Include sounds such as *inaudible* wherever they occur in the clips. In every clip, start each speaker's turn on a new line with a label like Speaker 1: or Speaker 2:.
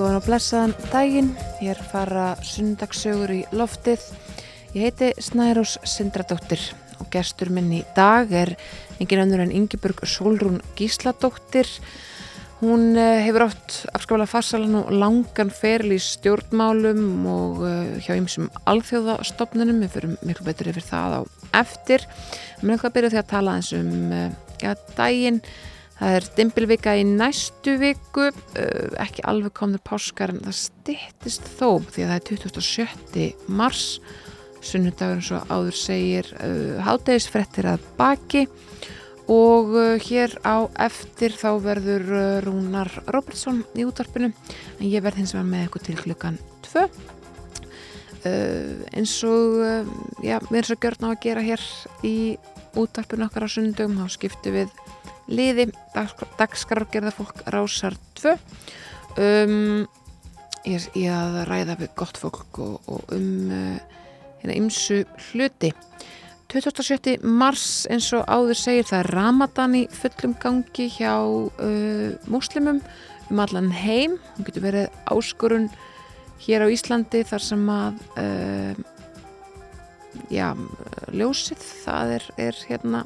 Speaker 1: Góðan og blessaðan daginn, ég er fara sundagsögur í loftið. Ég heiti Snærós Sindradóttir og gestur minn í dag er engin önnur en Ingeborg Solrún Gísladóttir. Hún eh, hefur átt afskaplega farsalan og langan feril í stjórnmálum og eh, hjá ymsum alþjóðastofnunum. Við fyrir miklu betur yfir það á eftir. Mér er eitthvað að byrja því að tala eins um eh, ja, daginn. Það er dimbilvika í næstu viku, uh, ekki alveg komður páskar en það stittist þó því að það er 27. mars, sunnudagur eins og áður segir uh, hátægisfrettir að baki og uh, hér á eftir þá verður Rúnar Robertsson í útvarpinu en ég verð hins vegar með eitthvað til klukkan 2. Eins og, já, við erum svo gjörn á að gera hér í útvarpinu okkar á sunnundum, þá skiptu við liði dagskrargerða fólk rásar 2 um, ég er að ræða við gott fólk og, og um hérna uh, ymsu hluti 27. mars eins og áður segir það er Ramadan í fullum gangi hjá uh, muslimum um allan heim hún getur verið áskorun hér á Íslandi þar sem að uh, já, ljósið það er, er hérna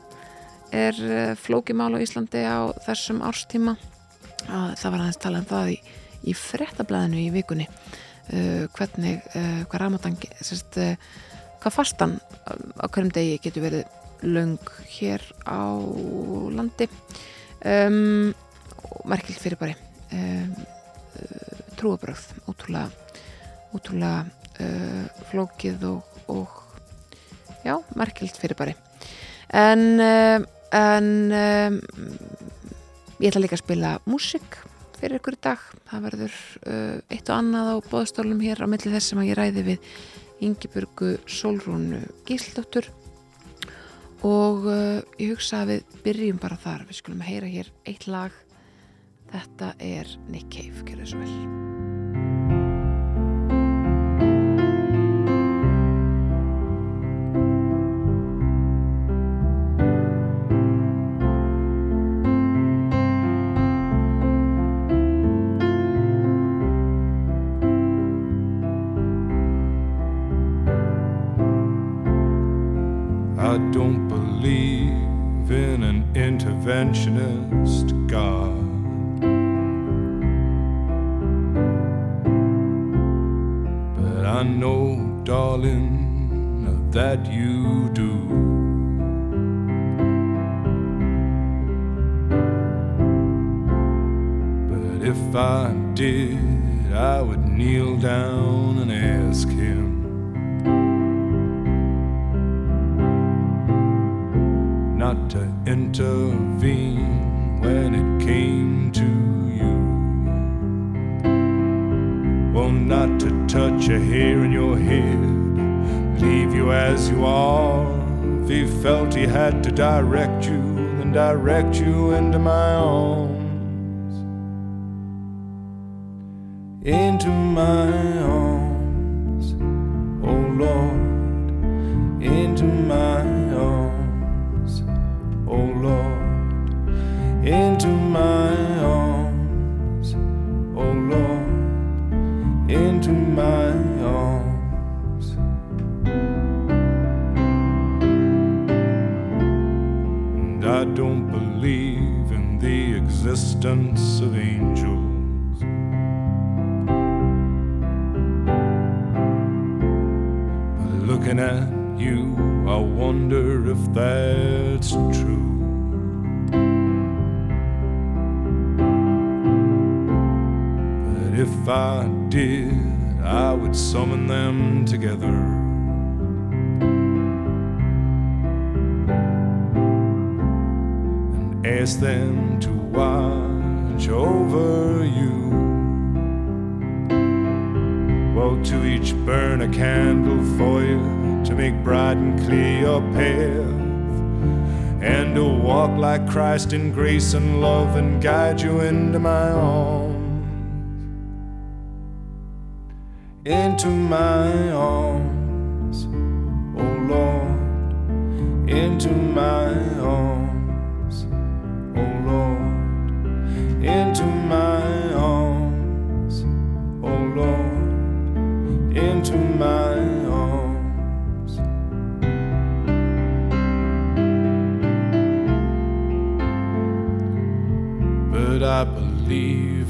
Speaker 1: er eh, flókimál á Íslandi á þessum árstíma. Það var aðeins talað um það í, í frettablaðinu í vikunni uh, hvernig, uh, hvað ramadan sérst, uh, hvað fastan á hverjum degi getur verið löng hér á landi. Um, merkilt fyrir bari um, trúabröð ótrúlega, ótrúlega flókið og, og já, merkilt fyrir bari en en um, ég ætla líka að spila músik fyrir ykkur dag. Það verður uh, eitt og annað á bóðstólum hér á milli þess sem að ég ræði við Ingeburgu Solrúnu Gísldóttur og uh, ég hugsa að við byrjum bara þar. Við skulum heyra hér eitt lag. Þetta er Nick Cave, gerðu svo vel
Speaker 2: that's true. But if I did, I would summon them together. and Ask them to watch over you. Well, to each burn a candle for you to make bright and clear your path, and to walk like Christ in grace and love and guide you into my arms. Into my arms, oh Lord, into my arms,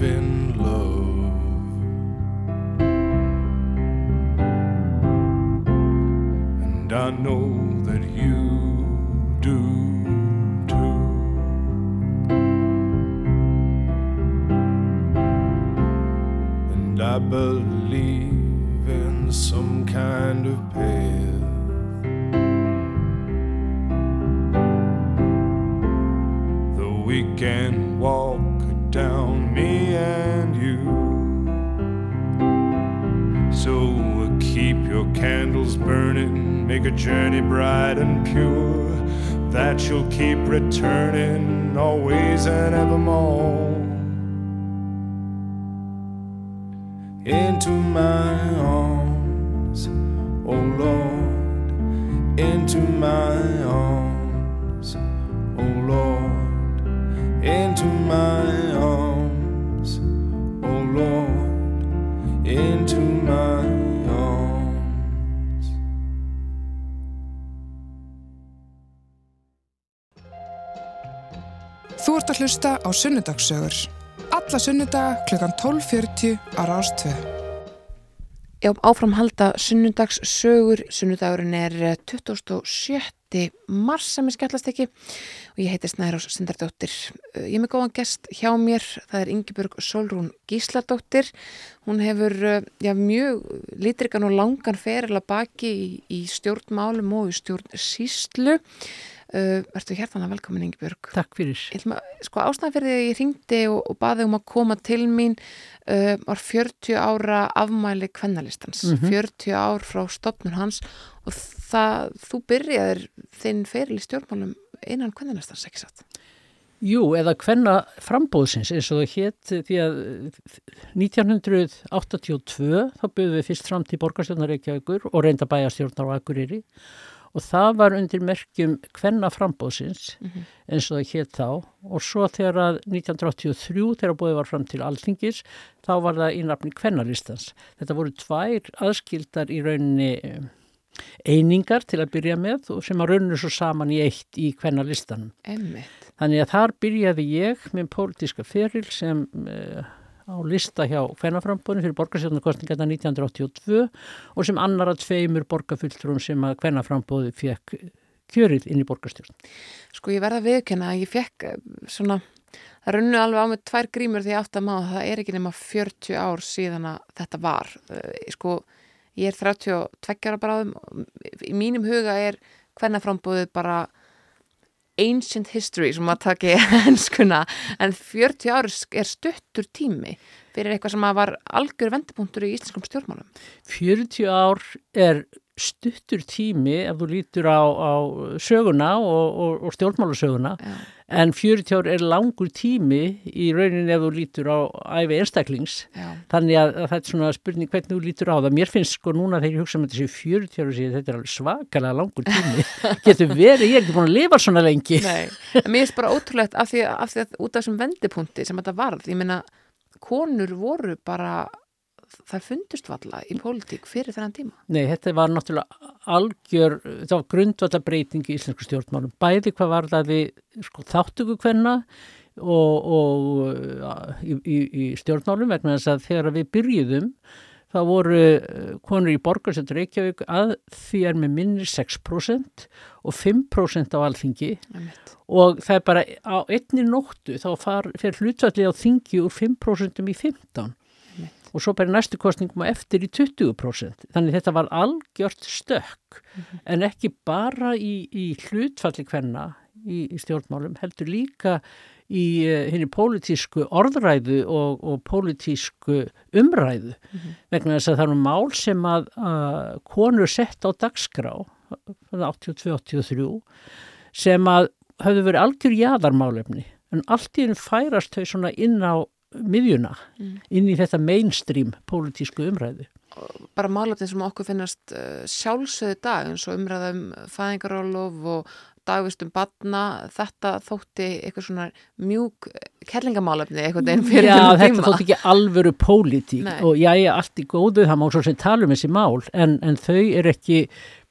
Speaker 2: in love. And I know that you do too. And I believe candles burning, make a journey bright and pure, that you'll keep returning always and evermore. Into my arms, oh Lord, into my arms, oh Lord, into my
Speaker 3: Þú ert að hlusta á Sunnudagssögur. Alla sunnudaga klukkan 12.40 á Rástvö.
Speaker 1: Já, áframhalda sunnudags sögur. Sunnudagurinn er eh, 27. mars sem er skallast ekki og ég heiti Snærós Sindardóttir. Eh, Ég er með góðan gest hjá mér, það er Ingeborg Solrún Gísladóttir. Hún hefur eh, já, mjög litrikan og langan feril að baki í, í stjórnmálum og í stjórnsýslu. Uh, Ertu hjertanlega velkomin Ingeborg?
Speaker 4: Takk fyrir.
Speaker 1: Ég ætlum að, sko ástæðan fyrir því að ég ringdi og, og baði um að koma til mín uh, var 40 ára afmæli kvennalistans,
Speaker 4: Mhm.
Speaker 1: 40 ár frá stopnun hans og það, þú byrjaðir þinn feril í stjórnmálum innan kvennalistans, ekki satt?
Speaker 4: Jú, eða hvenna frambóðsins eins og það hétt því að eh, 1982 þá byggðum við fyrst fram til borgarstjórnar Reykjavíkur og reynda bæjarstjórnar á Akureyri og það var undir merkjum hvenna frambóðsins
Speaker 1: Mhm.
Speaker 4: eins og það hétt þá og svo þegar að 1983 þegar búið var fram til Alþingis þá var það í nafni hvennalistans. Þetta voru tvær aðskildar í rauninni eh, einingar til að byrja með og sem að rauninu svo saman í eitt í hvennalistanum. Þannig að þar byrjaði ég með pólitíska feril sem uh, á lista hjá hvernaframbunni fyrir borgarstjórnarkostningarna 1982 og sem annar að tveimur borgarfulltrúum sem að hvernaframbúði fekk kjörið inn í borgarstjórn.
Speaker 1: Sko ég verða að viðkenna að ég fekk eh, svona, það runnu alveg á mig tvær grímur því aftur að maður það er ekki nema 40 ár síðan að þetta var. Uh, sko ég er 32 ára bráðum, í mínum huga er hvernaframbúðið bara ancient history sem að taki henskuna *laughs* en 40 ár er stuttur tími fyrir eitthvað sem að var algjör vendipunktur í íslenskum stjórnmálum.
Speaker 4: 40 ár er stuttur tími ef þú lítur á, á söguna og, og, og stjórnmálusöguna
Speaker 1: Já.
Speaker 4: En 40 ár er langur tími í rauninni ef þú lítur á æfi einstaklings
Speaker 1: Já.
Speaker 4: Þannig að, að það er svona spurning hvernig þú lítur á það. Mér finnst sko núna þegar ég hugsa um þetta séu 40 ára síðan, þetta er alveg svakalega langur tími. *laughs* Getur verið, ég er ekki búin að lifa svona lengi.
Speaker 1: Nei, en mér finnst bara ótrúlegt af því, af því að út af þessum vendipunkti sem þetta varð, ég meina konur voru bara það fundust valla í pólitík fyrir þennan tíma.
Speaker 4: Nei, þetta var náttúrulega algjör, það var grundvallar breyting í íslensku stjórnmálum. Bæði hvað var það við sko, þáttöku hvenna og, og uh, í, í, í stjórnmálum vegna þess að þegar við byrjuðum þá voru uh, konur í borgarsett Reykjavík að því er með minni 6% og 5% á alþingi
Speaker 1: Einmitt.
Speaker 4: og það er bara á einni nóttu þá far, fer hlutfallið á þingi úr 5% í 15 og svo bara næstu kostningum eftir í 20%. Þannig þetta var algjört stökk. En ekki bara í, í hlutfalli hvenna í, í stjórnmálum heldur líka í uh, henni pólitísku orðræðu og, og pólitísku umræðu. Vegna þess að það eru mál sem að uh, konur sett á dagskrá 82-83 sem að höfðu verið algjör jaðarmálefni. En allt í henni færast þau svona inn á miðjuna, inn í þetta mainstream pólitísku umræðu.
Speaker 1: Bara málefni sem okkur finnast uh, sjálfsögðu dag eins og umræðum fæðingarólof og dagvistum batna, þetta þótti eitthvað svona mjúk kellingamálefni eitthvað einn fyrir
Speaker 4: Já, þetta
Speaker 1: tíma.
Speaker 4: þótt ekki alvöru pólitík
Speaker 1: Nei.
Speaker 4: og já, ég allt í góðu, það má svo sem tala um þessi mál en, en þau er ekki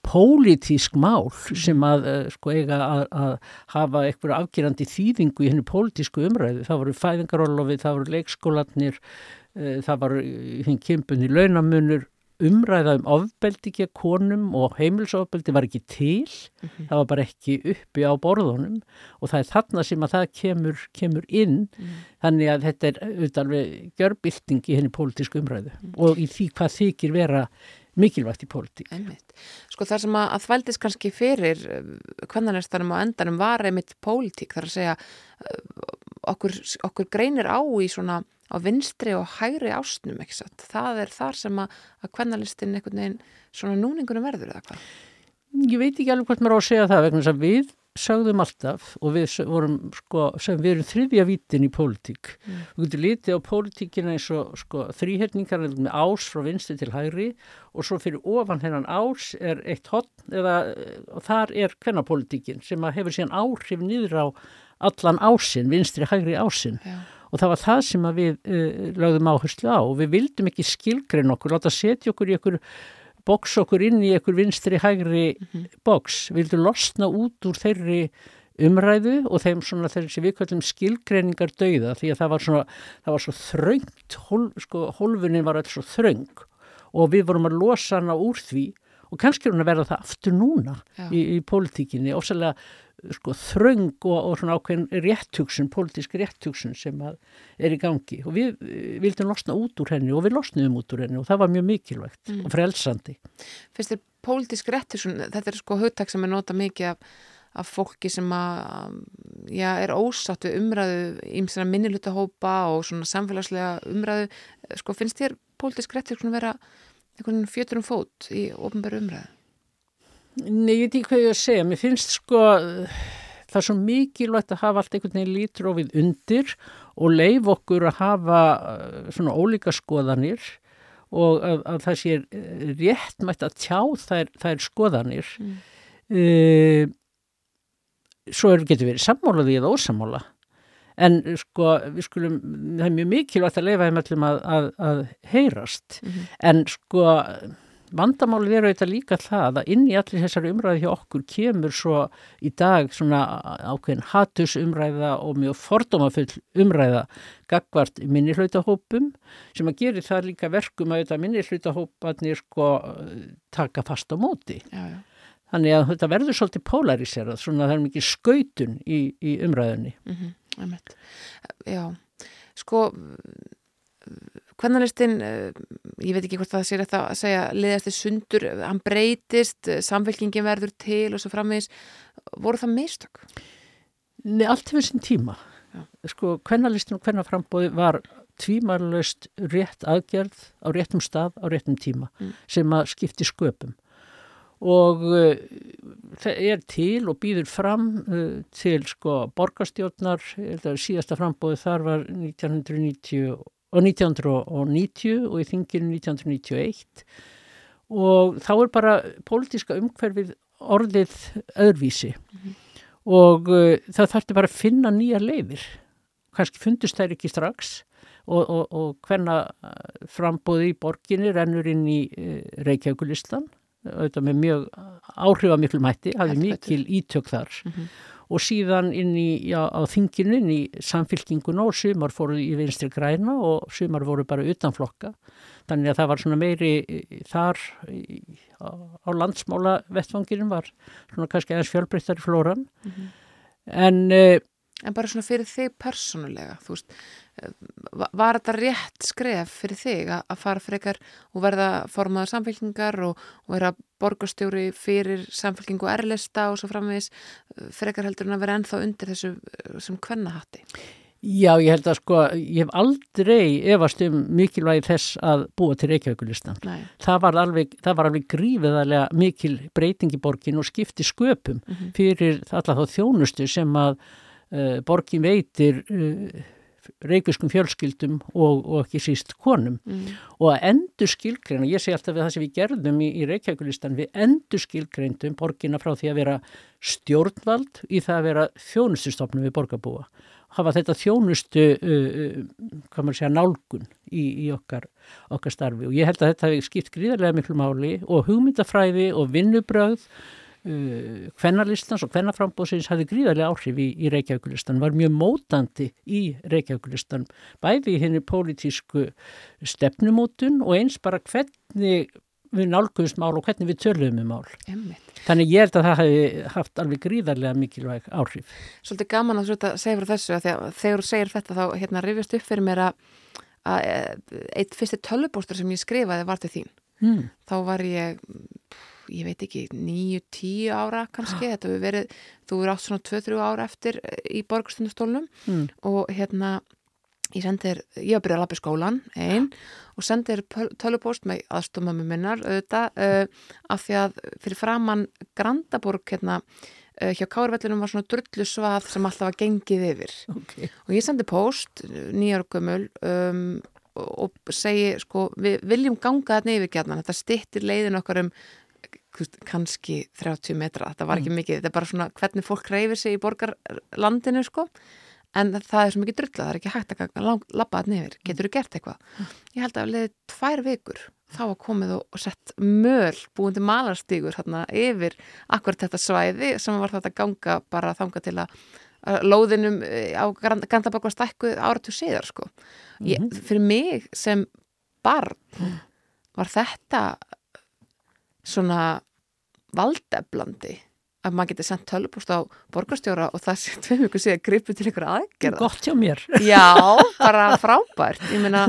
Speaker 4: pólitísk mál sem að uh, sko eiga að, að hafa eitthvað afgerandi þýðingu í henni pólitísku umræðu. Það voru fæðingarólofið, það voru leikskólanir, uh, það voru hinn kempun í launamunur, umræða um ofbeldi ekki að konum og heimilsofbeldi var ekki til, mm -hmm. það var bara ekki uppi á borðunum og það er þarna sem að það kemur, kemur inn, mm -hmm. þannig að þetta er auðvitað görbylting í henni pólitísku umræðu mm -hmm. og í því hvað þykir vera mikilvægt í pólitík.
Speaker 1: Einmitt. Sko það sem að, þvældist kannski fyrir hvernig á endanum var einmitt pólitík þar að segja okkur, okkur greinir á í svona á vinstri og hægri ásnum ekki satt. Það er þar sem að, að kvennalistin einhvern veginn svona núningunum verður eða hvað?
Speaker 4: Ég veit ekki alveg hvort maður á að segja það vegna þess að við sögðum alltaf og við vorum sko, við erum þriðja vítin í pólitík mm. við getum litið á pólitíkina eins og sko, þrýherningar með ás frá vinsti til hægri og svo fyrir ofan hennan ás er eitt hotn eða þar er kvennapólitíkin sem hefur síðan áhrif nýður á allan ásinn, vinstri hægri ásinn Já. og það var það sem við uh, lögðum áherslu á og við vildum ekki skilgrein okkur, láta setja okkur í okkur boks okkur inn í einhver vinstri hægri mm -hmm. boks, vildu losna út úr þeirri umræðu og þeim svona þeirri sem við kallum skilgreiningar dauða því að það var svona, það var svo þröngt, hol, sko, holfunin var alltaf svo þröng og við vorum að losa hana úr því og kannski er hún að verða það aftur núna í, í pólitíkinni, ósæðlega sko, þröng og, og svona ákveðin réttugsun, pólitísk réttugsun sem er í gangi og við vildum losna út úr henni og við losnum út úr henni og það var mjög mikilvægt mm. og frelsandi.
Speaker 1: Fyrst er pólitísk réttugsun, þetta er sko hugtak sem er nota mikið af, af fólki sem að, já, er ósatt við umræðu ímsina minnilutahópa og svona samfélagslega umræðu, sko finnst þér pólitísk réttugsun vera einhvern fjöturum fót í ofnbæru umræðu?
Speaker 4: Nei, ég veit ekki hvað ég að segja. Mér finnst sko það er svo mikilvægt að hafa allt einhvern veginn lítrófið undir og leif okkur að hafa uh, svona ólíka skoðanir og að, að það sé réttmætt að tjá þær, þær skoðanir. Mm. Uh, svo getur við sammálaði eða ósamála. En sko, við skulum, það er mjög mikilvægt að leifa þeim allum að, að, að heyrast. Mm -hmm. En sko vandamálið er auðvitað líka það að inn í allir þessari umræði hjá okkur kemur svo í dag svona ákveðin hatusumræða og mjög fordómafull umræða gagvart minnihlautahópum sem að gera það líka verkum að auðvitað minnihlautahópanir sko taka fast á móti. Já, já. Þannig að þetta verður svolítið polariserað, svona það er mikið skautun í, í umræðinni.
Speaker 1: Mm -hmm, Já, sko Hvernanlistin, eh, ég veit ekki hvort það sé þetta að segja, liðast þið sundur, hann breytist, samfélkingin verður til og svo framvegis, voru það meistök?
Speaker 4: Nei, allt hefur sín tíma. Já. Sko, hvernanlistin og hvernaframbóði var tvímarlaust rétt aðgerð á réttum stað á réttum tíma mm. sem að skipti sköpum og uh, það er til og býður fram uh, til sko borgarstjórnar, síðasta frambóði þar var 1990 og 1990 og í þinginu 1991 og þá er bara pólitíska umhverfið orðið öðruvísi. Mm -hmm. og uh, það þarfti bara að finna nýja leifir kannski fundust þær ekki strax. Og, og, og hverna uh, frambóði í borginni rennur inn í uh, Reykjavíkulistan auðvitað með mjög áhrifamiklu mætti, hafði mikil ítök þar. Mm -hmm og síðan inn í, já, á þinginu, inn í samfylkinguna og sumar fóru í vinstri græna og sumar voru bara utanflokka. Þannig að það var svona meiri þar á, landsmála vettfanginum var svona kannski aðeins fjölbreyttari flóran. Mm -hmm. En...
Speaker 1: Eh, en bara svona fyrir þig persónulega, þú veist, var þetta rétt skref fyrir þig að, að fara frekar og verða formaða samfélkingar og, og vera borgastjóri fyrir samfélkingu erlista og svo framvegis frekar heldur en að vera ennþá undir þessu sem hvernahatti?
Speaker 4: Já, ég held að sko, ég hef aldrei efast um mikilvægi þess að búa til Reykjavíkulistan. Það var alveg, alveg grífiðarlega mikil breyting í borgin og skipti sköpum -hmm. fyrir alla þá þjónustu sem að borgin veitir uh, reykviskum fjölskyldum og, og ekki síst konum
Speaker 1: Mm.
Speaker 4: og að endur skilgreina, ég segi alltaf við það sem við gerðum í, í Reykjavíkulistan, við endur skilgreindum borgina frá því að vera stjórnvald í það að vera þjónustustofnum við borgarbúa. Hafa þetta þjónustu, uh, uh, hvað maður segja, nálgun í, í okkar, okkar starfi og ég held að þetta hefði skipt gríðarlega miklu máli og hugmyndafræði og vinnubröð uh, hvernalistans og hvernaframbóðsins hafði gríðarlega áhrif í, í Reykjavíkulistan, var mjög mótandi í Reykjavíkulistan, bæði henni pólitísku stefnumótun og eins bara hvernig við nálguðumst mál og hvernig við töluðum um mál.
Speaker 1: Einmitt.
Speaker 4: Þannig ég held að það hefði haft alveg gríðarlega mikilvæg áhrif.
Speaker 1: Svolítið gaman að þetta segja fyrir þessu að þegar, þú segir þetta þá hérna rifjast upp fyrir mér að, að eh, eitt fyrsti tölvubóstur sem ég skrifaði var til þín.
Speaker 4: Mm.
Speaker 1: Þá var ég, ég veit ekki, níu, tíu ára kannski, þetta hefur verið, þú er átt svona 2-3 ára eftir eh, í borgarstundastólnum
Speaker 4: Mm.
Speaker 1: og hérna ég sendir, ég var að byrja að lappa í skólan einn og sendir tölupóst með aðstofmömmu minnar auðvitað uh, af því að fyrir framann Grandaborg hérna uh, hjá Kárvellinum var svona drullu svað sem alltaf var gengið yfir
Speaker 4: Okay.
Speaker 1: og ég sendi póst nýjar gömul um, og, segi sko við viljum ganga þarna yfir gætnan þetta stittir leiðin okkar um kannski 30 metra, þetta var ekki mikið þetta er bara svona hvernig fólk reyfir sig í borgarlandinu sko. En það er svo mikið drulla, það er ekki hægt að labba þarna yfir, getur þú gert eitthvað? Ég held að leðið tvær vikur þá var komið og sett möl búindi malarstígur hérna yfir akkurat þetta svæði sem var þetta ganga bara þanga til að lóðinum eh, á Grandaborg var stækkuð áratu síðar sko. Ég, fyrir mig sem barn var þetta svona valdeflandi að maður geti sendt tölupúst á borgarstjóra og það sé tveim ykkur síðan gripu til ykkur aðgerða.
Speaker 4: Gott hjá mér. *laughs*
Speaker 1: Já, bara frábært. Ég meina,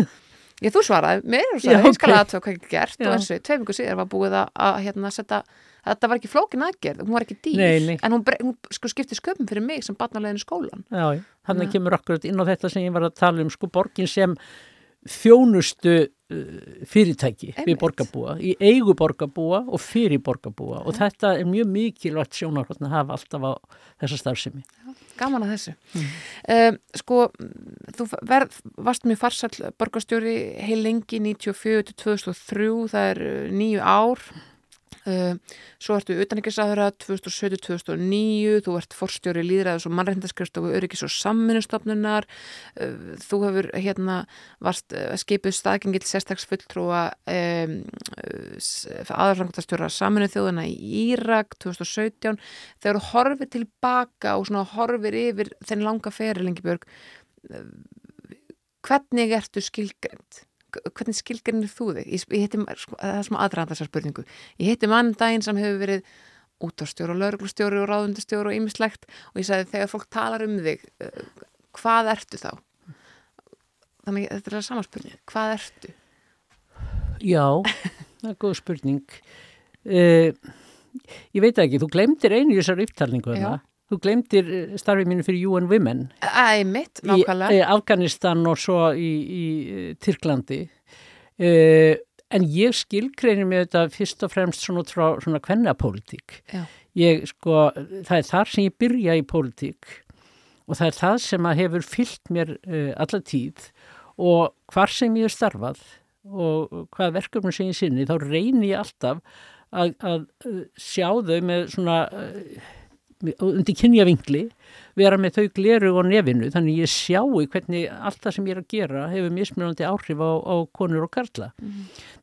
Speaker 1: ég þú svaraði mér og sagði, ég skal aðtöða hvað ekki gert
Speaker 4: Já.
Speaker 1: og eins og tveim ykkur síðan var búið að, að hérna setja, þetta var ekki flókin aðgerð, hún var ekki dýr,
Speaker 4: Nei, nei.
Speaker 1: en hún, hún sko skipti sköpum fyrir mig sem barnalegin í skólan.
Speaker 4: Já. Þannig kemur okkur inn á þetta sem ég var að tala um, sko, borgin sem þjónustu uh, fyrirtæki við
Speaker 1: Einmitt.
Speaker 4: borgarbúa, í eigu borgarbúa og fyrir borgarbúa og þetta er mjög mikilvægt sjónarhóttn að hafa alltaf á þessa starfsemi.
Speaker 1: Gaman að þessu. Um, sko, þú verð, varst mjög farsall borgarstjóri heil lengi 94 til 2003, það er uh, nýju ár. Um, svo ertu utanækisraðura 2007-2009, þú ert forstjóri líðræðis og mannreindaskrifstofu öryggis og samvinnustofnunar, uh, þú hefur hérna varst uh, skipuð staðgengill sérstaks fulltrúa um, aðarfrangtastjóra saminu þjóðuna í Írak 2017 þegar þú horfir tilbaka og svona horfir yfir þenn langa feri lengi björg hvernig ertu skilgreint? Hvernig skilgreinir þú þig? Ég, ég heiti, sko, það er sem aðræðan þessar spurningu. Ég heiti mann daginn sem hefur verið útastjóri og lauruglustjóri og ráðundastjóri og ýmislegt og ég sagði þegar fólk talar um þig, uh, hvað ertu þá? Þannig þetta er það sama spurning. Hvað ertu?
Speaker 4: Já, það er góð spurning. Uh, ég veit ekki, þú glemdir einu í þessar upptalningu
Speaker 1: Já.
Speaker 4: þarna. Þú glemdir eh, starfið mínu fyrir UN Women
Speaker 1: Æ, mitt,
Speaker 4: í
Speaker 1: nákvæmlega.
Speaker 4: eh, Afganistan og svo í, í eh, Tyrklandi. Uh, en ég skilgreinir mig þetta fyrst og fremst svona út frá svona kvennapólitík. Ég sko, það er þar sem ég byrja í pólitík og það er það sem að hefur fyllt mér uh, alla tíð og hvar sem ég er starfað og hvað verkefnum sem ég sinni þá reynir ég alltaf að, að sjá þau með svona uh, undir kynja vingli vera með þau gleru og nefinu þannig ég sjáu hvernig allt það sem ég er að gera hefur mismunandi áhrif á, á konur og karla.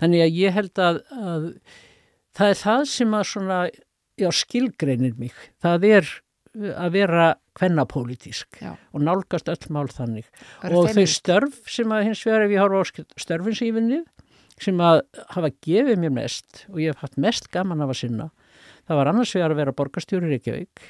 Speaker 4: Þannig að ég held að, að það er það sem að svona já, skilgreinir mig. Það er uh, að vera kvennapólitísk
Speaker 1: Já.
Speaker 4: og nálgast öll mál þannig.
Speaker 1: Vera
Speaker 4: og þau störf sem að hins vegar ef ég horfa á sk- störfin sem ég vinnið sem að hafa gefið mér mest og ég hef haft mest gaman af að sinna það var annars vegar að vera borgarstjóri í Reykjavík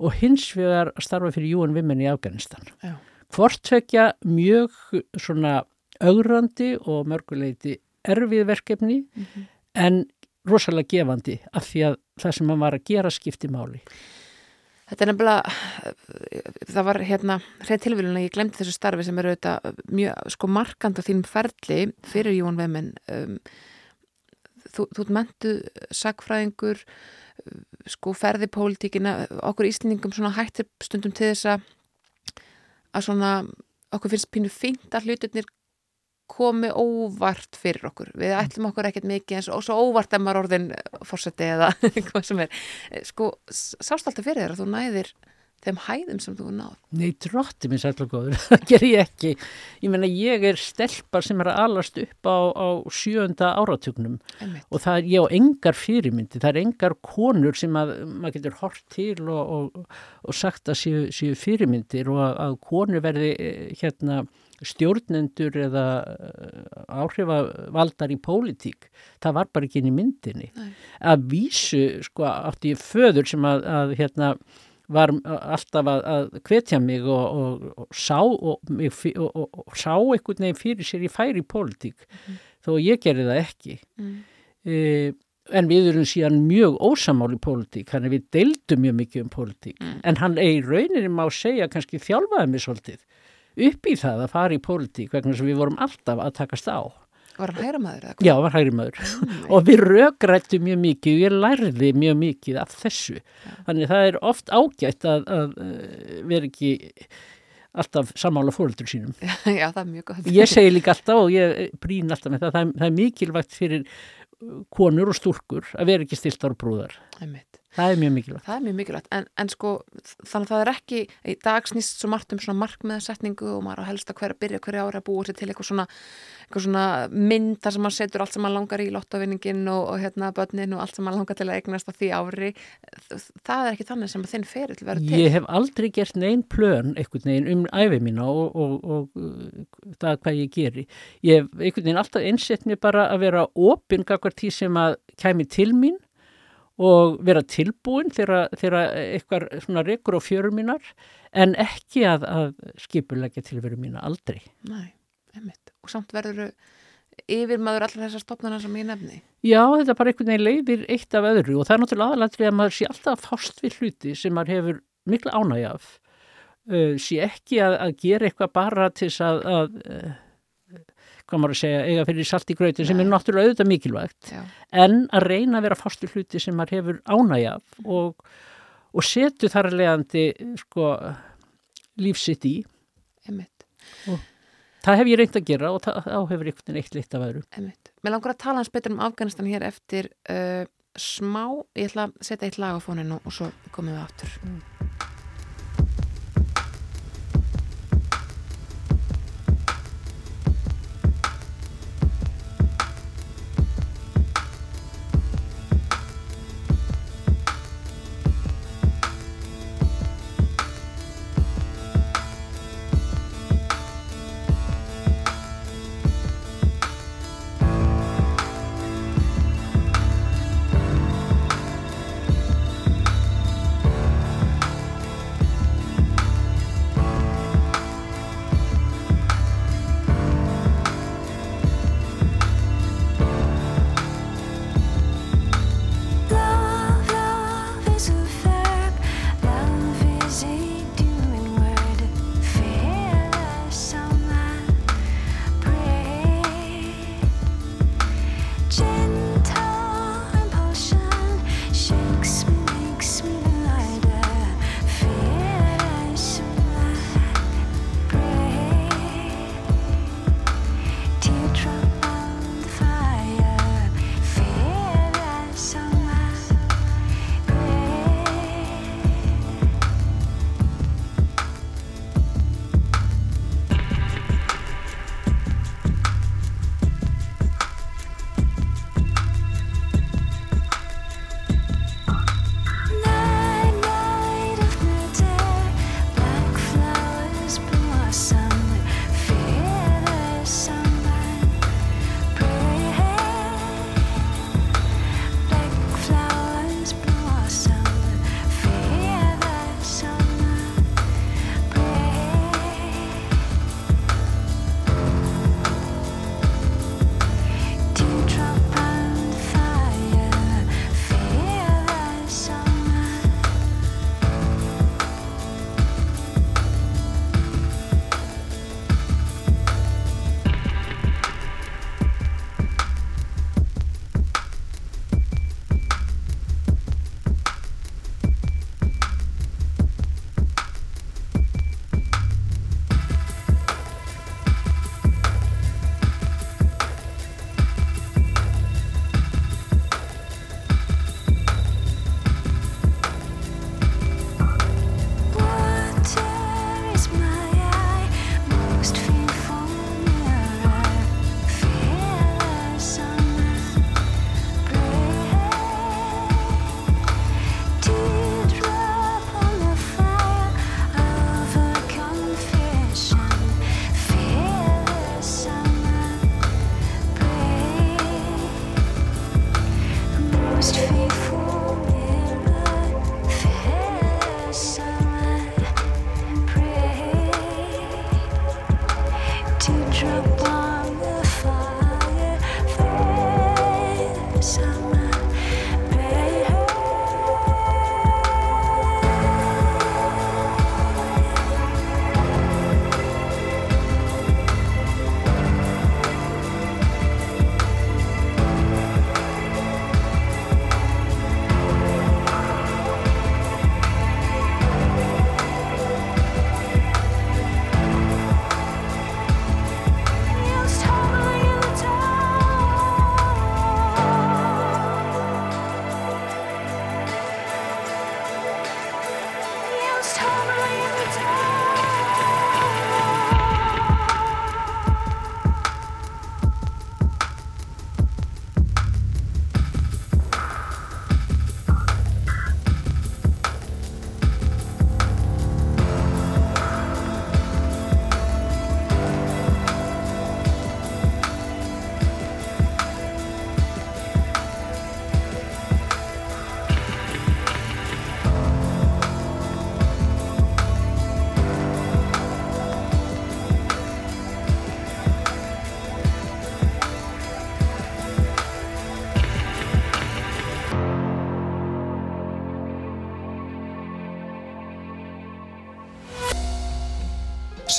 Speaker 4: og hins vegar að starfa fyrir UN Women í Afganistan
Speaker 1: Já.
Speaker 4: hvort tvekja mjög svona augrandi og mörguleiti erfið verkefni
Speaker 1: Mhm.
Speaker 4: en rosalega gefandi af því að það sem maður var að gera skipti máli
Speaker 1: Þetta er nefnilega, það var hérna hrein tilvílun að ég glemdi þessu starfi sem er auðvitað mjög sko markand á þínum ferli fyrir Jón Vemen. Um, þú, þú ert mentuð sagfræðingur, sko ferði pólitíkina, okkur íslendingum svona hættir stundum til þess að að svona okkur finnst pínu fínt að hlutirnir komi óvart fyrir okkur við
Speaker 4: Mm.
Speaker 1: ætlum okkur ekkert mikið eins og, svo óvart ef maður orðin fórseti eða *laughs* hvað sem er Eh, sko, sást alltaf fyrir þér að þú næðir þeim hæðum sem þú náð
Speaker 4: Nei, drotti minn sætla góður, *laughs* það ger ég ekki. Ég meina, ég er stelpar sem er að alast upp á, á sjönda áratugnum
Speaker 1: Einmitt.
Speaker 4: og það er ég á engar fyrirmyndi, það er engar konur sem að maður getur hort til og, og, og sagt að séu, séu fyrirmyndir og að, að konur verði eh, hérna stjórnendur eða eh, áhrifavaldar í pólitík. Það var bara ekki inn í myndinni.
Speaker 1: Nei.
Speaker 4: Að vísu, sko, átti ég föður sem að, að hérna, var alltaf að, að hvetja mig og, og, og sá og, og, sá einhvern veginn fyrir sér í færi pólitík. Þó ég gerði það ekki.
Speaker 1: Mm.
Speaker 4: e, en við erum síðan mjög ósamál í pólitík þannig að við deildum mjög mikið um pólitík.
Speaker 1: Mm.
Speaker 4: en hann eigi rauninni má segja kannski þjálfaði mig svolítið upp í það að fara í pólitík vegna sem við vorum alltaf að takast á
Speaker 1: Var hann hægra maður
Speaker 4: Já, hann var hægri maður. Og við rökrættum mjög mikið og ég lærði mjög mikið af þessu. Þannig það er oft ágætt að, að eh, vera ekki alltaf samála fóröldur sínum. *laughs*
Speaker 1: Já, það er mjög gott.
Speaker 4: Ég segi líka alltaf og ég brýn alltaf með það það er, það er mikilvægt fyrir konur og stúrkur að vera ekki stiltar og brúðar.
Speaker 1: Einmitt.
Speaker 4: Það er mjög mikilvægt.
Speaker 1: Það er mjög mikilvægt, en, en sko þannig að það er ekki, í dag snýst svo margt um svona markmiðasetningu og maður á helst að hver, byrja hverju ári að búa sér til eitthvað svona, eitthvað svona mynd þar sem maður setur allt sem maður langar í lottovinningin og, og hérna börnin og allt sem maður langar til að eignast á því ári. Það er ekki þannig sem þinn ferill verður til.
Speaker 4: Ég hef aldrei gert neinn plön einhvern veginn um æfi mína og, og, og uh, það hvað ég geri. Ég hef einhvern veginn alltaf einsett mér bara að vera opinn gagvart því sem að kæmi til mín og vera tilbúin þegar, eitthvað svona rekur á fjörum mínar en ekki að, að skipulegja tilveru mína aldrei.
Speaker 1: Nei, einmitt. Og samt verður yfir maður allar þessar stopnarnar sem ég nefni.
Speaker 4: Já, þetta er bara einhvern veginn leiðir eitt af öðru og það er náttúrulega aðalatrið að maður sé alltaf fást við hluti sem maður hefur mikla ánægja af. Uh, sé ekki að, að gera eitthvað bara til þess að, að uh, hvað maður að segja, eiga fyrir salt í grautin sem er náttúrulega auðvitað mikilvægt
Speaker 1: Já,
Speaker 4: en að reyna að vera við hluti sem maður hefur ánægja af og, og setu þar að leiðandi sko, lífsitt í.
Speaker 1: einmitt,
Speaker 4: Það hef ég reynd að gera og það, þá hefur einhvern veginn eitt litt af öðru.
Speaker 1: einmitt. Mér langar að tala hans betur um Afganistan hér eftir uh, smá, ég ætla að setja eitt lag á fóninu og svo komum við aftur.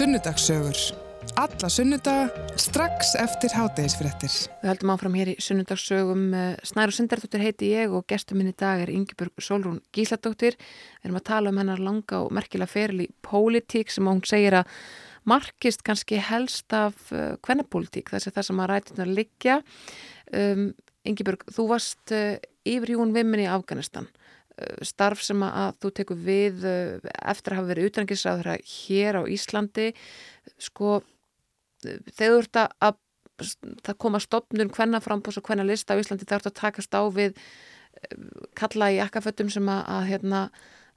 Speaker 3: Sunnudagssögur. Alla sunnudaga strax eftir hátægisfrettir.
Speaker 1: Við höldum áfram hér í sunnudagssögum. Snæru Sindardóttir heiti ég og gestur minn í dag er Ingeborg Solrún Gísladóttir. Við erum að tala um hennar langa og merkilega feril í pólitík sem hún segir að markist kannski helst af hvernapólitík, uh, þess að það sem að rætunar liggja. Um, Ingeborg, þú varst uh, yfir Jún Vimmin í Afganistan. Uh, starf sem að þú tekur við uh, eftir að hafa verið utrengisraður hér á Íslandi. Sko þegar þú ert að það koma stopnum hvenna frambús og hvenna lista á Íslandi það ert að takast á við kalla í akkaföttum sem að, að hérna,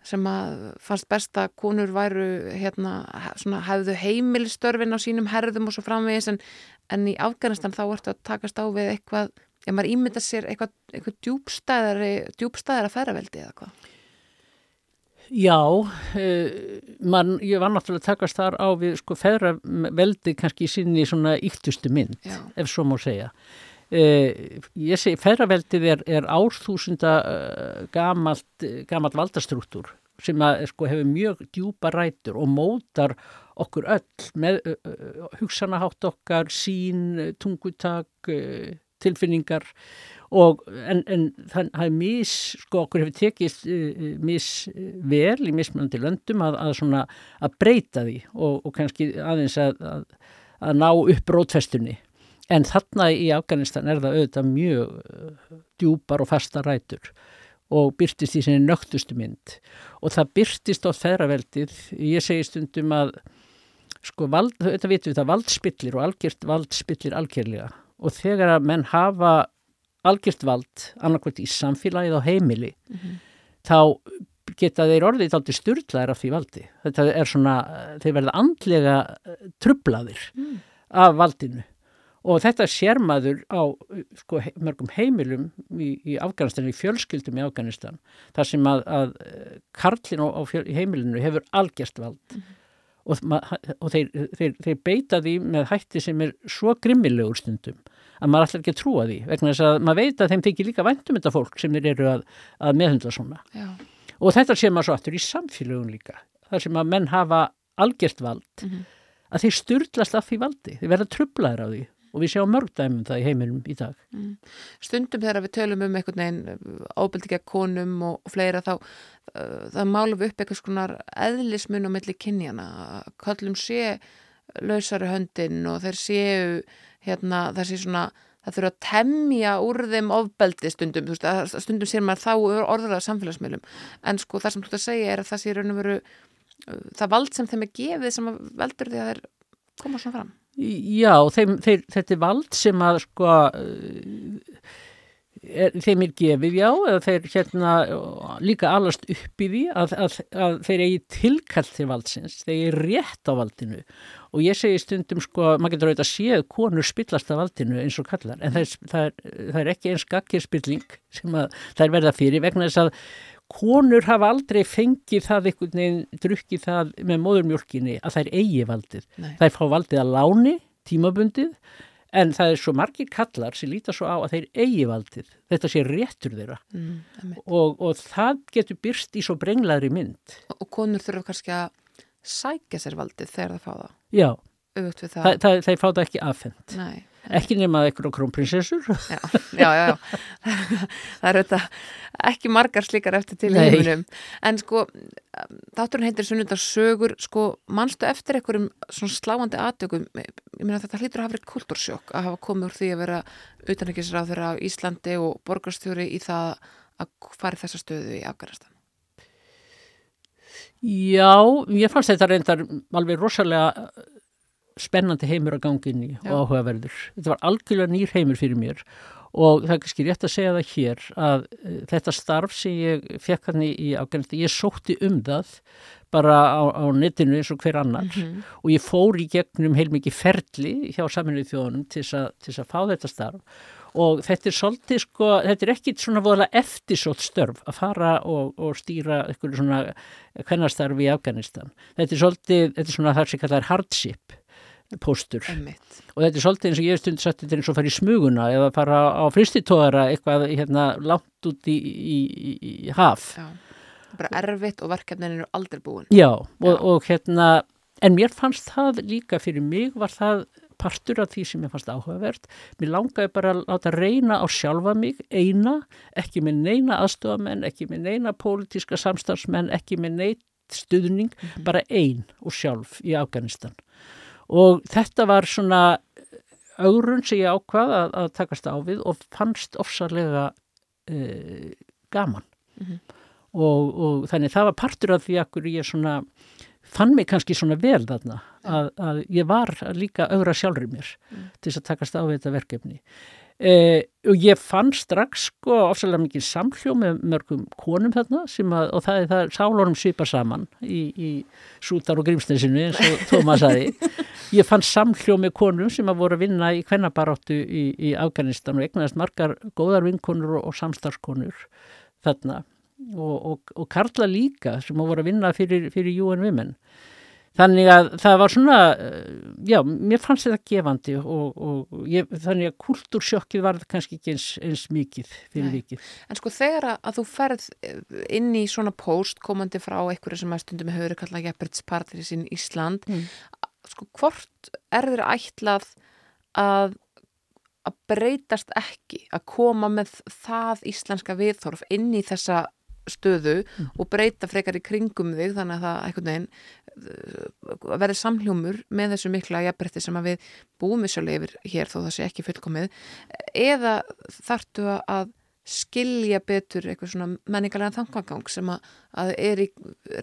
Speaker 1: sem að fannst best að konur væru hérna, svona, hefðu heimilstörfin á sínum herðum og svo framvegis en, en í Afganistan þá ert að takast á við eitthvað ef maður ímynda sér eitthvað, eitthvað djúbstæðari djúbstæðara ferraveldi eða hvað
Speaker 4: Já, uh, man, ég var náttúrulega að takast þar á við sko ferraveldi kannski í sinni svona yktustu mynd, Já. ef svo má segja. Uh, ég segi, ferraveldið er, er árþúsunda uh, gamalt, gamalt valdastruktúr sem að sko hefur mjög djúpa rætur og mótar okkur öll með hugsanahátt okkar, sín, tungutak, tilfinningar og en, en það er mis, sko okkur hefur tekist uh, mis vel í mismunandi löndum að, að svona að breyta því og, og kannski aðeins að, að, að ná upp rótfestunni. En þarna í Afganistan er það auðvitað mjög djúpar og fasta rætur og byrtist í sinni nögtustu mynd. Og það byrtist á þeirraveldið ég segi stundum að sko vald, þetta vitum við það valdspillir og algjört valdspillir algjörlega og þegar að menn hafa algjört vald annarkvæmt í samfélagið og heimili mm -hmm. þá geta þeir orðið þátti styrlaðir af því valdi þetta er svona, þeir verða andlega trublaðir mm. af valdinu og þetta sér maður á sko, mörgum heimilum í, í Afganistan, í fjölskyldum í Afganistan þar sem að, að karlin á, á fjöl, heimilinu hefur algjört vald mm. Og, og þeir, þeir, þeir beita því með hætti sem er svo grimmilegur stundum að maður ætlar ekki trúa því vegna þess að maður veit að þeim tekir líka væntum þetta fólk sem þeir eru að, að meðhundla svona Já. og þetta sé maður svo aftur í samfélagun líka þar sem að menn hafa algjört vald mm -hmm. að þeir styrlast af því valdi, þeir verða trublaður á því og við sjáum mörg dæmum það í heiminum í dag. Mm.
Speaker 1: Stundum þegar við tölum um einhvern veginn ábyldi gegn konum og, fleira þá uh, það málum við upp eitthvað skonar eðlismun og milli kynjana, kallum sé lausari höndin og þeir séu hérna, þessi svona það þurfa að temja úr þeim ofbeldi stundum, veist, stundum sér maður þá orðurlega samfélagsmiðlum. En sko það sem þú ert að segja er að það sé raun og veru uh, það vald sem þeim er gefið sem veldur því að þeir koma svona fram
Speaker 4: Já, þeim, þeir, þetta er vald sem að sko er, þeim er gefið já eða þeir hérna líka alast upp í því að, að, að þeir eigi tilkall til valdsins þeir eigi rétt á valdinu. Og ég segi stundum sko, maður getur auðvitað að séð konur spillast af valdinu eins og kallar en það er, það er, það ekki eins gaggir spilling sem að það er verða fyrir vegna þess að konur hafa aldrei fengið það einhvern veginn, drukkið það með móðurmjölkinni að það er eigi valdið. Nei. Það er fá valdið að láni tímabundið en það er svo margir kallar sem líta svo á að þeir eigi valdið. Þetta sé réttur þeirra.
Speaker 1: Mm,
Speaker 4: og, og það getur byrst í svo brenglaðri mynd.
Speaker 1: Og konur þurfa kannski að sækja sér valdið þegar það fá það.
Speaker 4: Já, það,
Speaker 1: það,
Speaker 4: það, þeir fá það ekki afhent.
Speaker 1: Nei,
Speaker 4: ekki nema eitthvað krónprinsessur.
Speaker 1: Já, já, já, já. það er auðvitað ekki margar slíkar eftir til
Speaker 4: Nei.
Speaker 1: heiminum. En sko þátturinn heitir sunnundarsögur sko manstu eftir einhverjum svona sláandi atökum ég meina þetta hlýtur að hafa verið kultúrsjokk að hafa komið úr því að vera utanækisráð þeirra á Íslandi og borgarstjóri í það að fara í þessa stöðu í Afganistan.
Speaker 4: Já, ég fannst þetta reyndar alveg rosalega spennandi heimur að gangi inn í
Speaker 1: Já.
Speaker 4: og áhugaverður. Þetta var algjörlega nýr heimur fyrir mér og það er kannski rétt að segja það hér að uh, þetta starf sem ég fekk hann í Afganistan, ég sótti um það bara á, á netinu eins og hver annar og ég fór í gegnum heilmikið ferli hjá saminuð þjóðunum til þess að, fá þetta starf og þetta er svolítið sko, þetta er ekki svona voðalega eftirsótt störf að fara og, og stýra eitthvað svona hvernastarfi í Afganistan. Þetta er svolítið, þetta er svona það sem kallar hardship póstur
Speaker 1: Einmitt.
Speaker 4: og þetta er svolítið eins og ég hef stundið sagt þetta er eins og að fara í smuguna eða fara á fristitóðara eitthvað hérna langt út í, í, í, í haf.
Speaker 1: Já. bara erfitt og verkefnin eru aldrei búin
Speaker 4: Já, og,
Speaker 1: Já.
Speaker 4: og hérna, en mér fannst það líka fyrir mig var það partur af því sem ég fannst áhugavert. Mér langaði bara að láta reyna á sjálfa mig, eina, ekki með neina aðstofamenn, ekki með neina pólitíska samstarfsmenn, ekki með neitt stuðning, bara ein og sjálf í Afganistan. Og þetta var svona augrun sem ég ákvað að, að takast á við og fannst ofsarlega uh, gaman. og, og þannig það var partur af því að ég svona fann mig kannski svona vel þarna. Að, að ég var líka augra sjálfur mér til þess að takast á við þetta verkefni eh, og ég fann strax sko ofsalega mikið samhljó með mörgum konum þarna sem að, og það er það sálónum svipa saman í, í Sútar og Grímsnesinu eins og Tómas aði *laughs* ég fann samhljó með konum sem að voru að vinna í kvennabaráttu í, í Afganistan og egnaðist margar góðar vinkonur og, og samstarfskonur þarna og, og, og Karla líka sem að voru að vinna fyrir, fyrir UN Women. Þannig að það var svona, eh, já, mér fannst þetta gefandi og, og ég, þannig að kultúrsjokkið var kannski ekki eins, eins mikið fyrir vikið.
Speaker 1: En sko þegar að- þú ferð eh, inn í svona post komandi frá einhverju sem að stundum hefur kallað Jefnbryttspartir í sín Ísland,
Speaker 4: Mm.
Speaker 1: sko hvort er þeir ætlað að að breytast ekki, að koma með það íslenska viðþorf inn í þessa stöðu og breyta frekar í kringum þig þannig að það einhvern veginn uh, verði samhljómur með þessu mikla jafnbretti sem að við búum sjálf yfir hér þó það sé ekki fullkomið eða þartu að skilja betur eitthvað svona menningarlega þangagang sem að, að er í,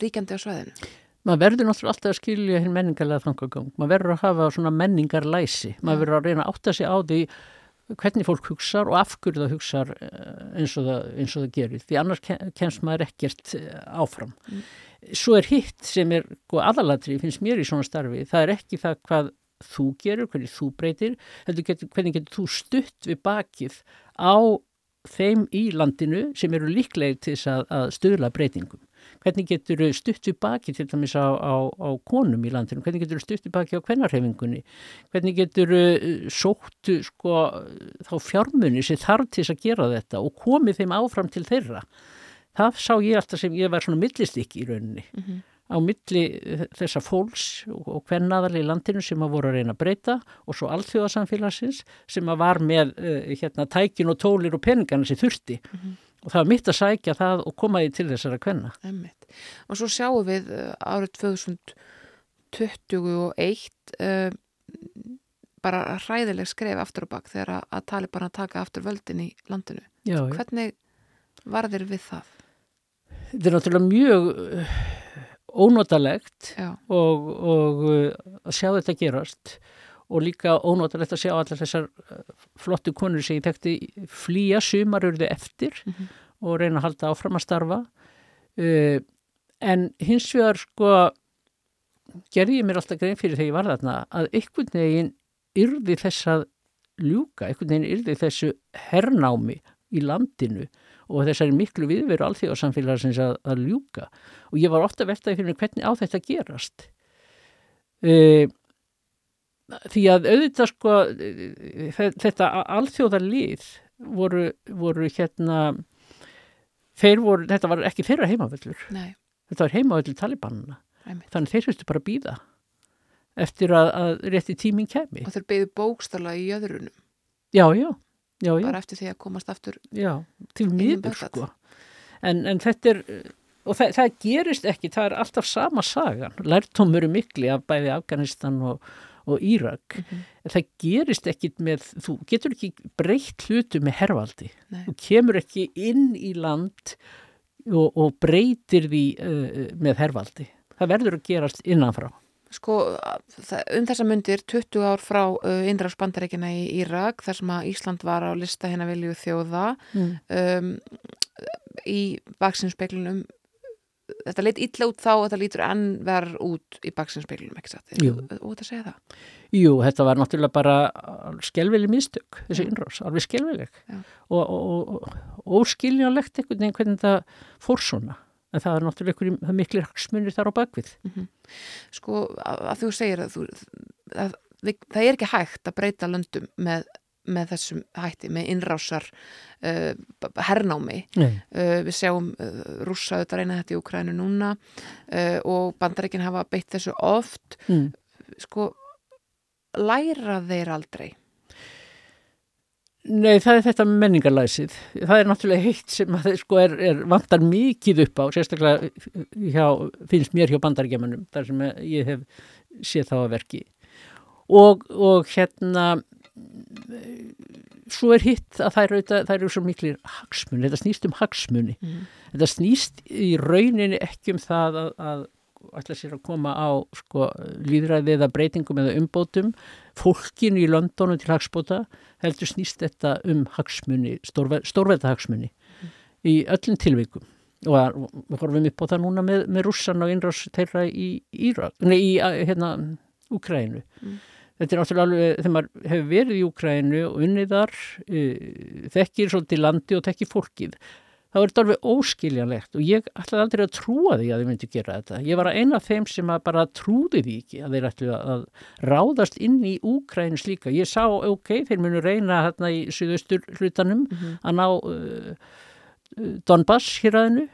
Speaker 1: ríkjandi á svæðinu.
Speaker 4: Maður verður náttúrulega alltaf að skilja hinn menningarlega þangagang. Maður verður að hafa svona menningarlæsi. Maður verður að reyna að átta sig á því hvernig fólk hugsar og af hverju það hugsar eh, eins og það, eins og það gerir. Því annars kemst maður ekkert eh, áfram. Svo er hitt sem er sko, aðalatri, finnst mér í svona starfi, það er ekki það hvað þú gerur, hvernig þú breytir, getur, hvernig getur þú stutt við bakið á þeim í landinu sem eru líklegir til þess að, að stuðla breytingum. Hvernig getur stutt við baki til dæmis á, á, á konum í landinu, hvernig getur stutt við baki á kvennarhefingunni, hvernig getur sótt sko, þá fjármunni sem þarf til þess að gera þetta og komið þeim áfram til þeirra. Það sá ég alltaf sem ég var svona millistikki í rauninni á milli þessa fólks og, kvennaðal í landinu sem að voru að reyna að breyta og svo alþjóðasamfélagsins sem að var með uh, hérna tækin og tólir og peningana sem þurfti og það var mitt að sækja það og koma því til þessara.
Speaker 1: Einmitt. Og svo sjáum við uh, árið 2021 uh, bara hræðileg skref aftur og bak þegar að, tali bara að taka aftur völdin í landinu.
Speaker 4: Já.
Speaker 1: Hvernig var þeir við það?
Speaker 4: Þetta er náttúrulega mjög uh, ónotalegt
Speaker 1: Já,
Speaker 4: og, og uh, að sjá þetta gerast og líka ónotalegt að sjá allar þessar uh, flottu konur sem ég tekti flýja sumar urðu eftir og reyna að halda áfram að starfa. Uh, en hins vegar sko gerði ég mér alltaf grein fyrir þegar ég var þarna að einhvern veginn yrði þess að ljúka, einhvern veginn yrði þessu hernámi í landinu og þessari miklu viðveru alþjóðarsamfélagsins að, að ljúka. Og ég var ofta veltaði fyrir hvernig á þetta gerast. Uh, því að auðvitað sko þe- þetta alþjóðarlið voru, voru hérna voru, þetta var ekki þeirra heimavöllur.
Speaker 1: Nei,
Speaker 4: þetta var heimavöllur talibanna þannig þeir þurftu bara að býða eftir að, að rétti tíminn kemi
Speaker 1: og þeir beigðu bókstala í jöðrunum
Speaker 4: já, já, já, já,
Speaker 1: bara eftir því að komast aftur
Speaker 4: já til miður sko. En, en þetta er og það, það gerist ekki, það er alltaf sama sagan, lærtómur er mikli af bæði Afganistan og, og Írak.
Speaker 1: Mhm.
Speaker 4: en það gerist ekki með, þú getur ekki breytt hlutu með hervaldi.
Speaker 1: Nei.
Speaker 4: þú kemur ekki inn í land og, og breytir því uh, með hervaldi. Það verður að gerast innanfrá
Speaker 1: sko, um þessa myndir 20 ár frá uh, innræðs bandarækina í Írak þar sem að Ísland var á lista hérna vilju þjóða
Speaker 4: mm.
Speaker 1: um, í baksinnspeglunum þetta leit illa út þá og þetta lítur enn verð út í baksinnspeglunum ekki satt,
Speaker 4: Jú.
Speaker 1: og þetta segja það
Speaker 4: Jú, þetta var náttúrulega bara skelveli mistök, þessi
Speaker 1: Já.
Speaker 4: innrás, alveg skelveleg
Speaker 1: Já.
Speaker 4: og, og, og, og óskiljanlegt einhvern veginn hvernig það fór svona en það er náttúrulega er miklir hagsmunir þar á bakvið
Speaker 1: sko, að, þú segir að, þú, að það er ekki hægt að breyta löndum með, með þessum hætti, með innrásar uh, hernámi. Uh, við sjáum uh, rússa auðvitað reyna þetta í Ukrænu núna uh, og bandaríkin hafa beitt þessu oft
Speaker 4: Mm.
Speaker 1: sko læra þeir aldrei
Speaker 4: Nei, það er þetta menningarlæsið. Það er náttúrulega heitt sem að það sko er, er vantar mikið upp á, sérstaklega hjá, finnst mér hjá bandaríkjamanum, þar sem ég hef séð þá að verki. Og, og hérna, svo er hitt að það eru, það eru svo miklir hagsmunni, þetta snýst um hagsmunni.
Speaker 1: Mhm.
Speaker 4: Þetta snýst í rauninni ekki um það að, að ætla sér að koma á sko, líðræði eða breytingum eða umbótum fólkinu í Londonu til hagsbóta heldur snýst þetta um hagsmunni, stórveita hagsmunni í öllum tilvikum. Og við horfum upp á það núna með, með rússan og innrás þeirra í Írak, nei í hérna Úkrænu. Þetta er náttúrulega alveg, þegar maður hefur verið í Úkrænu og unnið þar, uh, þekkir svolítið landi og þekkir fólkið þá er þetta alveg óskiljanlegt og ég ætlaði aldrei að trúa því að þið myndi gera þetta. Ég var eina af þeim sem að bara trúði því ekki að þeir ætlu að ráðast inn í Úkrænus líka. Ég sá, ok, þeir munu reyna hérna í suðaustur hlutanum að ná uh, Donbass héræðinu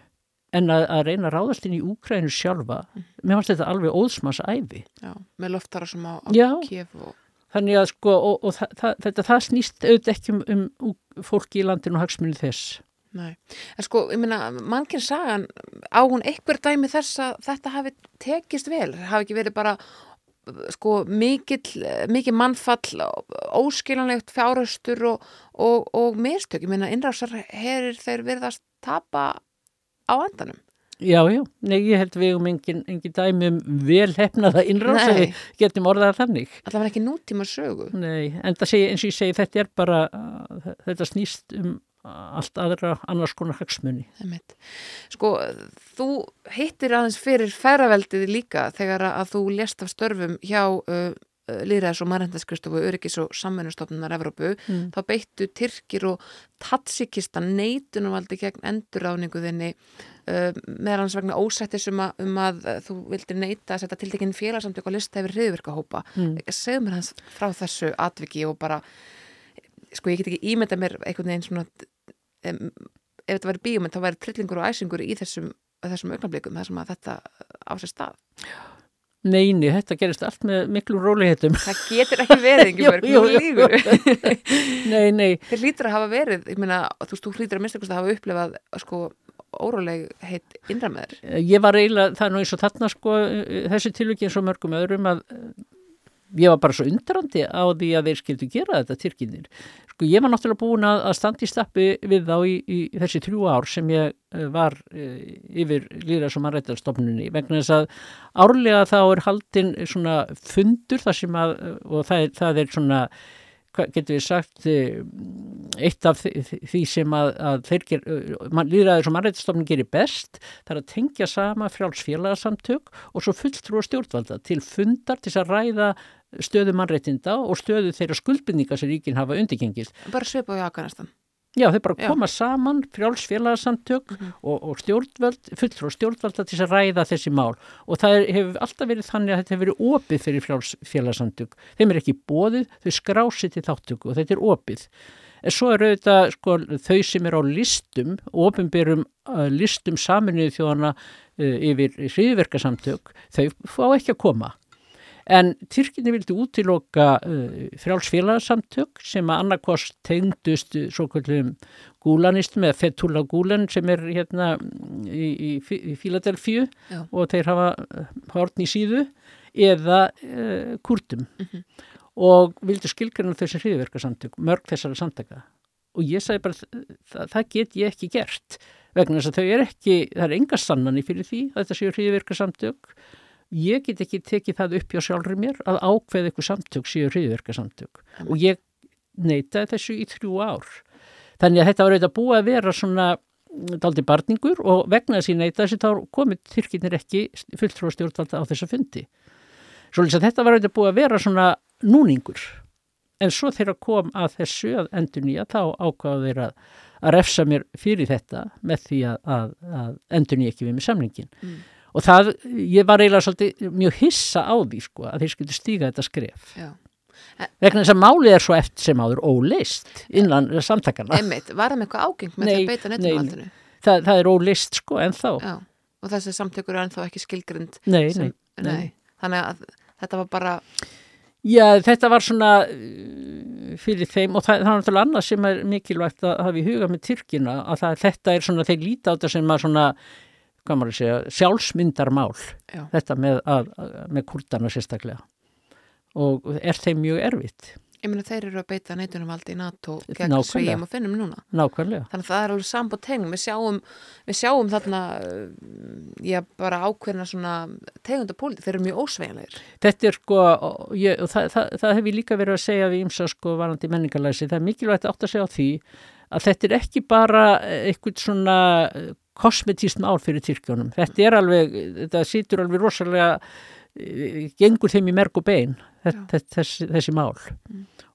Speaker 4: en að, að reyna að ráðast inn í Úkrænus sjálfa. Mér fannst þetta alveg óðsmansæfi.
Speaker 1: Já, með loftara sem á, á kef og
Speaker 4: Þannig að sko, og, og það, það, þetta, það snýst auðvitað ekki um, um fólki í landinu og hagsmunni þess.
Speaker 1: Nei, en sko, ég meina, mannkinn sagan á hún einhver dæmi þess að þetta hafi tekist vel, hafi ekki verið bara sko mikill, mikið mannfall, óskiljanlegt fjárhustur og, og, og mistök, ég meina, innrásar herir þeir virðast tapa á endanum.
Speaker 4: Já, já, nei, ég held við um engin, engin dæmi um vel hefnaða innráð
Speaker 1: Nei.
Speaker 4: sem við getum orðað þannig.
Speaker 1: Allavega ekki nútíma sögu.
Speaker 4: Nei, en það segi, eins og ég segi, þetta er bara, þetta snýst um allt aðra annars konar hagsmunni.
Speaker 1: Sko, þú hittir aðeins fyrir færaveldið líka þegar að þú lést af störfum hjá uh, Lýræðis og Marendaskrifstofu Öryggis og Samvinnustofnunar Evrópu,
Speaker 4: Mm.
Speaker 1: þá beittu Tyrkir og Tatsikistan neitunumvaldi gegn endurráningu þinni uh, meðan hans vegna ósættis um að, um að þú vildir neita að setja tiltekinn félagsamtök á lista yfir hriðvirkahópa.
Speaker 4: Mm.
Speaker 1: Segðu mér hans frá þessu atviki og bara, sko ég get ekki ímynda mér einhvern veginn svona um, ef þetta væri bíómynd þá væri trillingur og æsingur í þessum, þessum augnablikum þar sem að þetta á sér stað.
Speaker 4: Neini, þetta gerist allt með miklu rólihetum.
Speaker 1: Það getur ekki verið, *laughs* Ingeborg,
Speaker 4: jú.
Speaker 1: lígur. *laughs*
Speaker 4: nei, nei,
Speaker 1: Þeir hlýtur að hafa verið, ég meina, þú veist, þú hlýtur að minnstakost að hafa upplefað, sko, óróleg heitt innra með þér.
Speaker 4: ég var eiginlega, það er nú eins og þarna sko, þessi tilviki eins og mörgum öðrum að uh, ég var bara svo undrandi á því að þeir skildu gera þetta Tyrkinir. Sko ég var náttúrulega búin að, að standa í stappi við þá í, í þessi þrjú ár sem ég uh, var uh, yfir Lýras og mannrættarstofnunni vegna þess að árlega þá er haldinn svona fundur þar sem að, og það er, það er svona getur við sagt eh, eitt af því- sem að, að þeir ger, líðræðis og mannrættastofnun gerir best, það er að tengja sama frjálsfélagsamtök og svo fulltrúa stjórnvalda til fundar til að ræða stöðu mannrættinda og stöðu þeirra skuldbindninga sem ríkin hafa undirgengist.
Speaker 1: Bara svipa á Afganistan.
Speaker 4: Já, þau bara
Speaker 1: Já.
Speaker 4: koma saman, frjálsfélagsamtök og, og stjórnvöld, fullur og stjórnvölda til að ræða þessi mál og það er, hefur alltaf verið þannig að þetta hefur verið opið fyrir frjálsfélagsamtök. Þeim er ekki bóðið, þau skrási til þáttöku og þetta er opið. En svo er auðvitað sko, þau sem er á listum, ofinbyrjum uh, listum saminuðu þjóðana uh, yfir hriðverkasamtök, þau fá ekki að koma. En Tyrkinni vildi útiloka uh, frjálsfélagsamtök sem að annarkost tengdust uh, svo kvöldum gúlanistum eða Fethullah Gulen sem er hérna í, í, í Fíladelfíu og þeir hafa uh, horn í síðu eða uh, kurtum og vildi skilgjörna þessi hriðverkasamtök, mörg þessara samtaka. Og ég sagði bara það, það get ég ekki gert vegna þess að þau er ekki, það er enga sannani fyrir því að þetta séu hriðverkasamtök ég get ekki tekið það upp hjá sjálfur mér að ákveða ykkur samtök séu hriðverkasamtök og ég neitaði þessu í þrjú ár. Þannig að þetta var auðvitað búið að vera svona daldi barningur og vegna þess að ég neitaði þessu þá komið Tyrkinir ekki fulltrúa stjórnvalda á þessa fundi. Svolítið að þetta var auðvitað búið að vera svona núningur. En svo þegar kom að þessu að endur nýja þá ákvaðu þeir að, að refsa mér fyrir þetta með því að, að, að endur nýja ekki við með samlingin. Og það, ég var eiginlega svolítið mjög hissa á því sko að þeir skildu stíga þetta skref.
Speaker 1: Já.
Speaker 4: Vegna þess að málið er svo eftir sem áður óleist innan samtakana.
Speaker 1: Einmitt, var það með eitthvað ágengt með
Speaker 4: Nei,
Speaker 1: því að beita
Speaker 4: nei,
Speaker 1: nettumaldinu?
Speaker 4: Það, það er óleist sko en þá.
Speaker 1: Já, og þessi samtökur er ennþá ekki skilgrind.
Speaker 4: Nei,
Speaker 1: sem-
Speaker 4: nei, nei.
Speaker 1: Þannig að þetta var bara,
Speaker 4: Já, þetta var svona uh, fyrir þeim og það, það er náttúrulega annað sem er mikilvægt að hafa í huga með Tyrkina að það, þetta er svona, þeir líta á þetta sem að svona, segja, sjálfsmyndarmál,
Speaker 1: já,
Speaker 4: þetta með, að, með kurdana sérstaklega og er þeim mjög erfitt,
Speaker 1: ég meina þeir eru að beita neitunumvaldi í NATO gegn svegjum og finnum núna.
Speaker 4: nákvæmlega.
Speaker 1: Þannig að það er alveg sambóð tegn. Við sjáum, við sjáum þarna, uh, já, bara ákveðna svona tegundapóliti. Þeir eru mjög ósveigjanlegir.
Speaker 4: Þetta er sko, ég, það, það, það hef ég líka verið að segja við ymsa sko varandi menningarlæsi, það er mikilvægt átt að segja á því að þetta er ekki bara eitthvað svona eh, kosmetískt mál fyrir Tyrkjónum. Þetta er alveg, þetta situr alveg rosalega, eh, gengur þeim í merg og bein, þetta, þessi, þessi mál.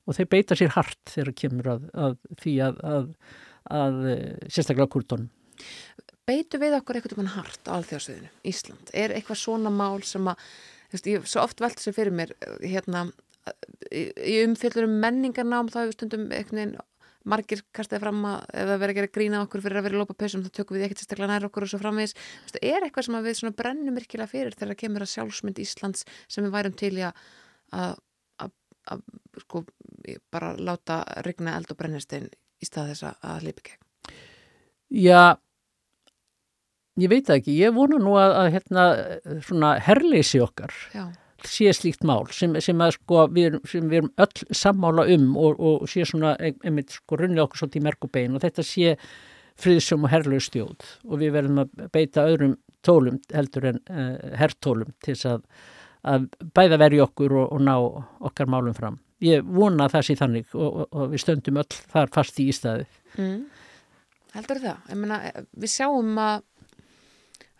Speaker 4: Og þeir beita sér hart þegar kemur að, að því að, að, að eh, sérstaklega kurdunum.
Speaker 1: Beitu við okkur eitthvað mann hart á alþjóðsviðinu, Ísland? Er eitthvað svona mál sem að, þú veist, ég svo oft velt sér fyrir mér, uh, hérna, í umfyllur um menningarnám, þá hefur stundum veginn margir kastaði fram að ef það verið að gera grína okkur fyrir að vera lópa pössum þá tökum við ekkert sérstaklega nær okkur og svo framvegis. Veist, er eitthvað sem við brennum virkilega fyrir þegar það kemur að sjálfsmynd Íslands sem við værum til að sko, bara láta rigna eld og brennistein í stað þess að- í gegn?
Speaker 4: Já, ég veit ekki. Ég vona nú að, að hérna, herleysi okkar
Speaker 1: Já,
Speaker 4: sé slíkt mál sem, sem, sko, við, sem við erum öll sammála um og, og sé svona, ein- einmitt, sko, runni okkur svolítið í merk og þetta sé friðsum og herlaus stjóð og við verðum að beita öðrum tólum heldur en uh, hertólum til þess að, að bæða verja okkur og, og ná okkar málum fram. Ég vona að það sé þannig og, og, við stöndum öll þar fast í ístæði.
Speaker 1: mm. heldur það ég meina, við sjáum að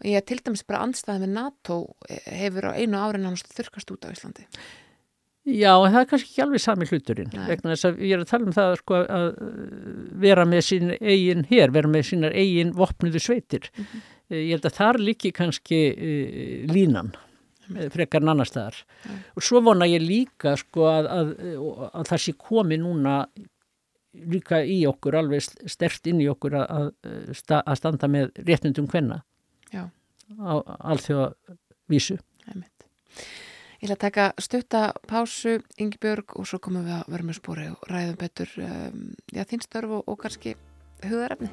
Speaker 1: ég til dæmis bara andstæði með NATO hefur á einu ári nánast þurkast út á Íslandi
Speaker 4: Já, en það er kannski ekki alveg sami hluturinn
Speaker 1: Nei.
Speaker 4: vegna þess að ég er að tala um það sko, að uh, vera með sín eigin hér, vera með sínar eigin vopnuðu sveitir.
Speaker 1: Mhm.
Speaker 4: Eh, Ég held að þar líki kannski uh, línan eh, frekar en annar staðar. Og svo vona ég líka sko að, að, að það sé komi núna líka í okkur, alveg stert inn í okkur að, að standa með réttundum hvenna
Speaker 1: Já,
Speaker 4: á alþjóða vísu.
Speaker 1: einmitt. Ég ætla að taka stutta pásu, Ingibjörg, og svo komum við að með spóri og ræðum betur um, já, þín störf og, og kannski hugarefni.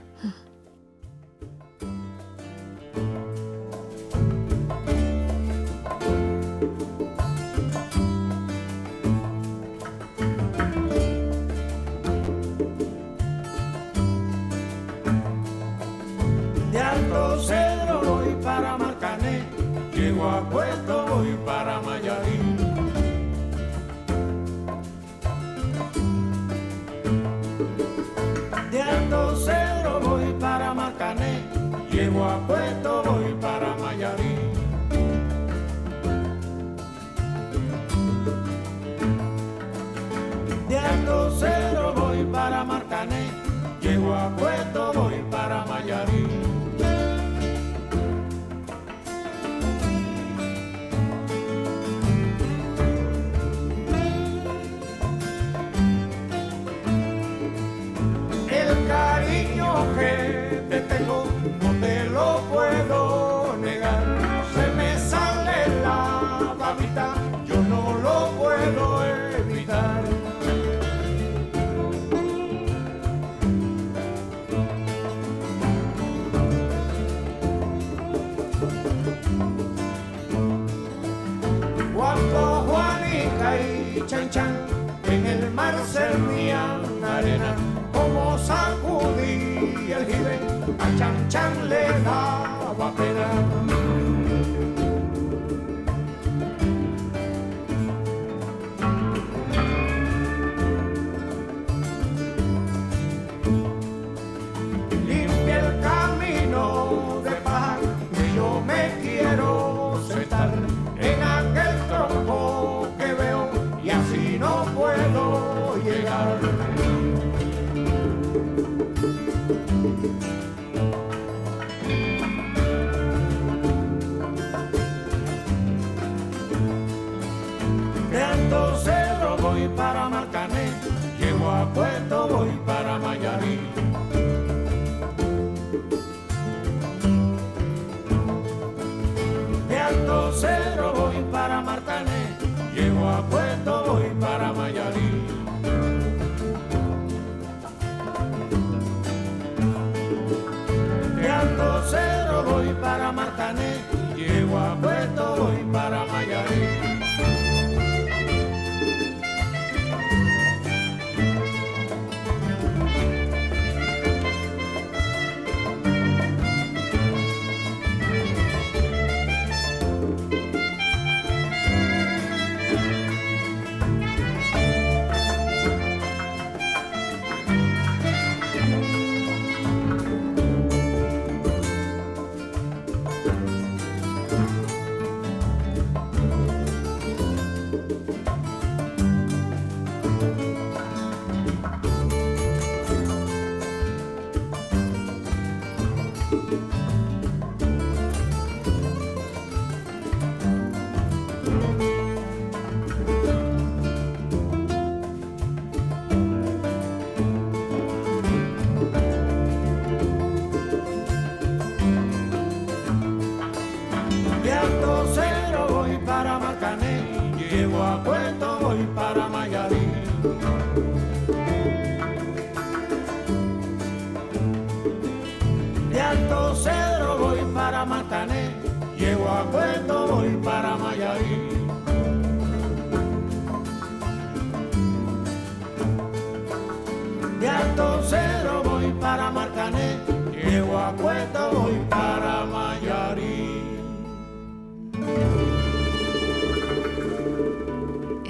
Speaker 5: En el mar servían arena, como sacudí el jibe, a chan chan le daba pena.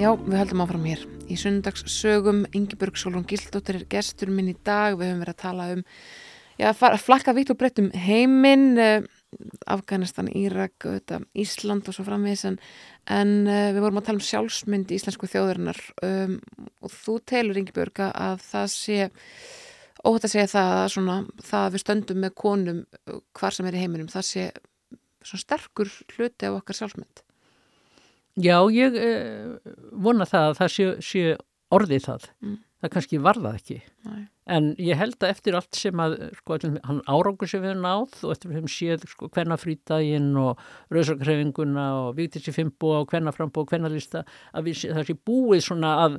Speaker 1: Já, við höldum áfram hér. Í sunnudagssögum Ingeborg Solon Gildóttir er gestur minn í dag. Við höfum verið að tala um, já, flakka vitt og breytt um heiminn, uh, Afganistan, Írak, Ísland og svo framvegis en, en uh, við vorum að tala um sjálfsmynd íslensku þjóðurinnar um, og þú telur Ingeborg að það sé óhætt að segja það að svona, það að við stöndum með konum uh, hvar sem er í heiminum, það sé sterkur hluti af okkar sjálfsmynd.
Speaker 4: Já, ég eh, vona það að það sé, sé orðið það.
Speaker 1: Mm.
Speaker 4: Það kannski var það ekki.
Speaker 1: Nei.
Speaker 4: En ég held að eftir allt sem að, sko, hann árangur sem við höfum náð og eftir höfum séð, sko, hvenna frítaginn og rauðsarkrefinguna og viktissi fimbo og hvenna frambó og hvenna lista, að við, það sé búið svona að,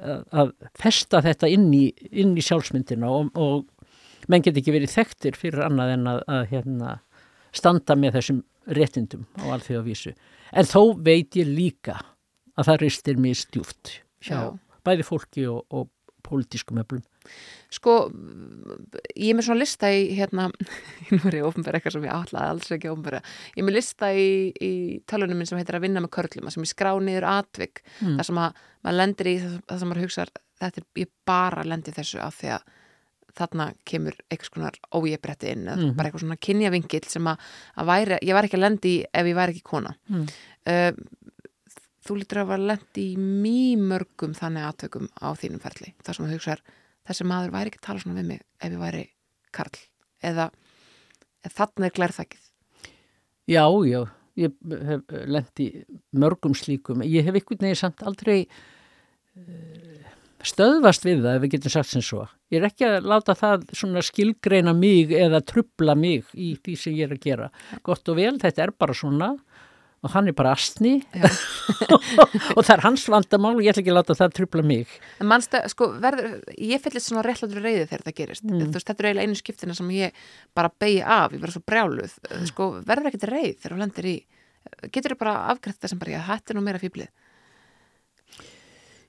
Speaker 4: að, að festa þetta inn í, inn í sjálfsmyndina og, og menn get ekki verið þekktir fyrir annað en að, að hérna, standa með þessum réttindum á alþjóðavísu. En þó veit ég líka að það ristir mér stjúft hjá
Speaker 1: Já.
Speaker 4: bæði fólki og, og pólitískum öflum.
Speaker 1: Sko, ég er með svona lista í hérna, *laughs* nú er ég ofnbæra eitthvað sem ég áhlaði alls ekki ofnbæra, ég er með lista í, í tölunum minn sem heitir að vinna með körlum, sem ég skrá niður atvik,
Speaker 4: Mm.
Speaker 1: þar sem að maður lendir í það, það sem maður hugsar, þetta er, ég bara lendi þessu af því að þarna kemur eitthvað skonar ójebretti inn, eða
Speaker 4: Mhm.
Speaker 1: bara eitthvað svona kynjavingill sem að, að væri, ég var ekki að lendi ef ég væri ekki kona.
Speaker 4: Mm.
Speaker 1: Uh, þú lítur að vera lendi í mjög mörgum þannig aðtökum á þínum ferli, þar sem þú hugsar þessi maður væri ekki að tala svona við mig ef ég væri karl eða, eða þarna er glærþakið
Speaker 4: Já, já, ég hef lendi mörgum slíkum. Ég hef einhvern veginn samt aldrei eh, stöðvast við það ef við getum sagt sem svo. Ég er ekki að láta það skilgreina mig eða trubla mig í því sem ég er að gera. Gott og vel, þetta er bara svona og hann er bara astni *laughs* og það er hans vandamál og ég ætla ekki að láta það trubla mig.
Speaker 1: en mannstu, sko, verður, ég fyllist svona réttlátur reyði þegar það gerist
Speaker 4: Mm.
Speaker 1: veist, þetta er eiginlega einu skiptina sem ég bara beigi af, ég verður svo brjáluð sko, verður ekkert reyð þegar þú lendir í getur þú bara afgrætt það sem bara, já, er nú meira fýblið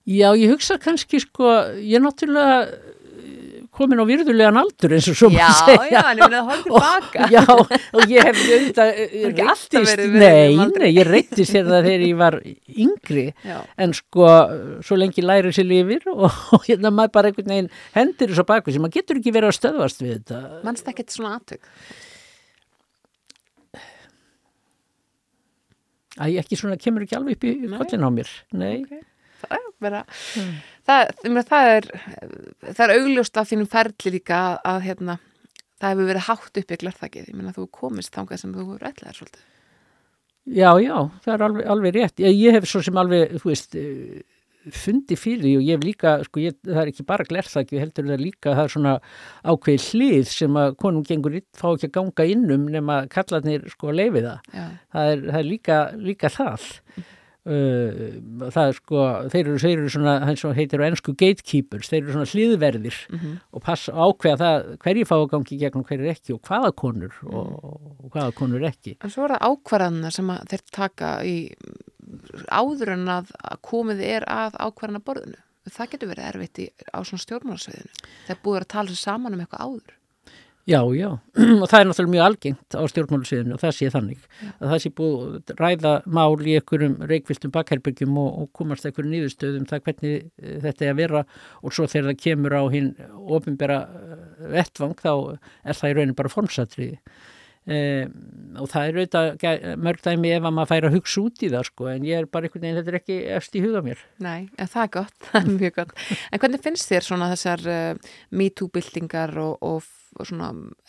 Speaker 4: Já, ég hugsa kannski sko, ég er náttúrulega eh, komin á virðulegan aldur eins og svo
Speaker 1: Já,
Speaker 4: maður segja.
Speaker 1: já, en ég meina það horfði tilbaka.
Speaker 4: Já, og ég hef auðvitað eh,
Speaker 1: ekki
Speaker 4: reiddist-
Speaker 1: verið verið
Speaker 4: Nei, nei, ég reyttist hérna þegar ég var yngri
Speaker 1: Já.
Speaker 4: en sko, svo lengi læri sér lifir og, og hérna maður bara einhvern veginn hendir þessu bakvið sem maður getur ekki verið að stöðvast við þetta.
Speaker 1: Manst ekkert svona aðtök?
Speaker 4: Æ, ekki svona, kemur ekki alveg upp í kollin á mér. Nei,
Speaker 1: Ok. Það er bara, það, ég meina, það er, það er augljóst af þínum ferli líka að, að hérna, það hefur verið hátt upp í glarþakið. Ég meina, þú komist þangað sem þú hefur ætlaðir svolítið.
Speaker 4: Já, já, það er alveg, alveg rétt. Ég, ég hef svo sem alveg, þú veist, eh, fundið fyrir því og ég hef líka, sko, ég, það er ekki bara glerþakki, heldur það líka, það er svona ákveðið hlið sem að konum gengur inn, fá ekki að ganga innum nema kallarnir, sko, að leifi það. Það er, það er líka, líka það. Uh, það er sko, þeir eru, þeir eru svona, eins og heitir á ennsku gatekeepers, þeir eru svona hliðverðir
Speaker 1: Mhm.
Speaker 4: og passa ákveða það hverju fá að gangi gegnum hverju ekki og hvaða konur og, og hvaða konur ekki.
Speaker 1: En svo er það ákvarðanir sem þeir taka í áður en að komið er að ákvarðana borðinu. Það getur verið erfitt í, á svona stjórnmálasviðinu. Það búið að tala saman um eitthvað áður.
Speaker 4: Já, já, *clears throat* og það er náttúrulega mjög algengt á stjórnmálusviðinu og það sé þannig. Að það sé búið að ræða mál í einhverjum reikviltum bakherbyggjum og, og komast einhverjum nýðustöðum það hvernig eh, þetta er að vera. Og svo þegar það kemur á hinn ofinbera eh, vettvang þá er það í raunin bara formsatriði. Um, og það er auðvitað mörg dæmi ef að maður fær að hugsa út í það sko. En ég er bara einhvern veginn, þetta er ekki efst í huga mér.
Speaker 1: Nei, en það er gott, *laughs* það er mjög gott. En hvernig finnst þér svona þessar uh,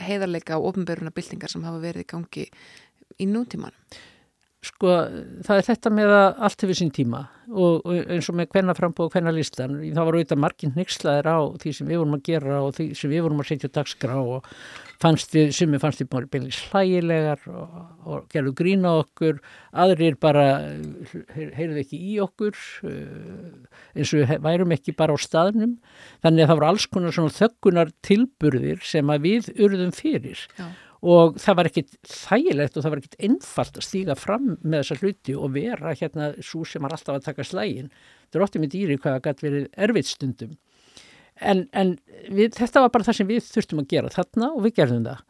Speaker 1: Heiðarleika og ofnböruna byltingar sem hafa verið í gangi í nútíman?
Speaker 4: Sko, það er þetta með að allt hefur sín tíma og, og eins og með hvenna frambúð og hvenna listan, það var auðvitað marginn nixlaðir á því sem við vorum að gera og því sem við vorum að setja dagskrá og fannst við, sem við fannst við bara beinlega slægilegar og, og gerðu grína okkur, aðrir bara heyr- heyrðu ekki í okkur uh, eins og við værum ekki bara á staðnum, þannig að það voru alls konar svona þöggunar tilburðir sem að við urðum fyrir
Speaker 1: Já.
Speaker 4: Og það var ekkit þægilegt og það var ekkit einfalt að stíga fram með þessa hluti og vera hérna svo sem var alltaf að taka slægin. Það er óttið með dýri hvað það gæti verið erfitt stundum. En, en við, þetta var bara það sem við þurftum að gera þarna og við gerðum það.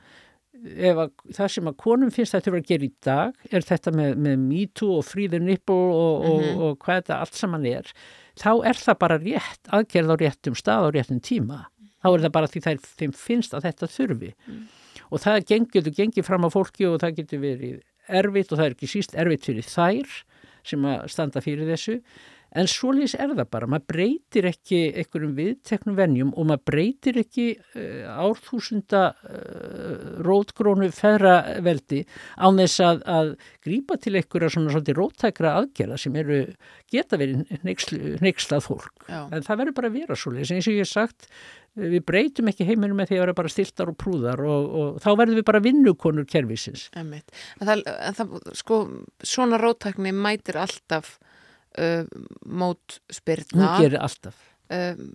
Speaker 4: Ef að, það sem að konum finnst að þetta verið að gera í dag er þetta með, með MeToo og Free the Nipple og, og, og hvað þetta allt saman er. Þá er það bara rétt aðgerð á réttum stað á réttum tíma. Þá er það bara því þær, þeim finnst að þetta þurfi og það getur gengið fram á fólki og það getur verið erfitt og það er ekki síst erfitt fyrir þær sem að standa fyrir þessu en svoleiðis er það bara, maður breytir ekki einhverjum viðteknum venjum og maður breytir ekki uh, árþúsunda uh, rótgrónu feðraveldi án þess að, að grípa til einhverja svona svolítið róttækra aðgerða sem eru geta verið neykslað fólk
Speaker 1: Já.
Speaker 4: en það verður bara að vera svoleiðis eins og ég hef sagt við breytum ekki heiminum með því að vera bara stiltar og prúðar og, og þá verðum við bara vinnukonur kervisins.
Speaker 1: En það, en það, sko, svona róttækni mætir alltaf uh, mót
Speaker 4: Hún gerir alltaf.
Speaker 1: Um,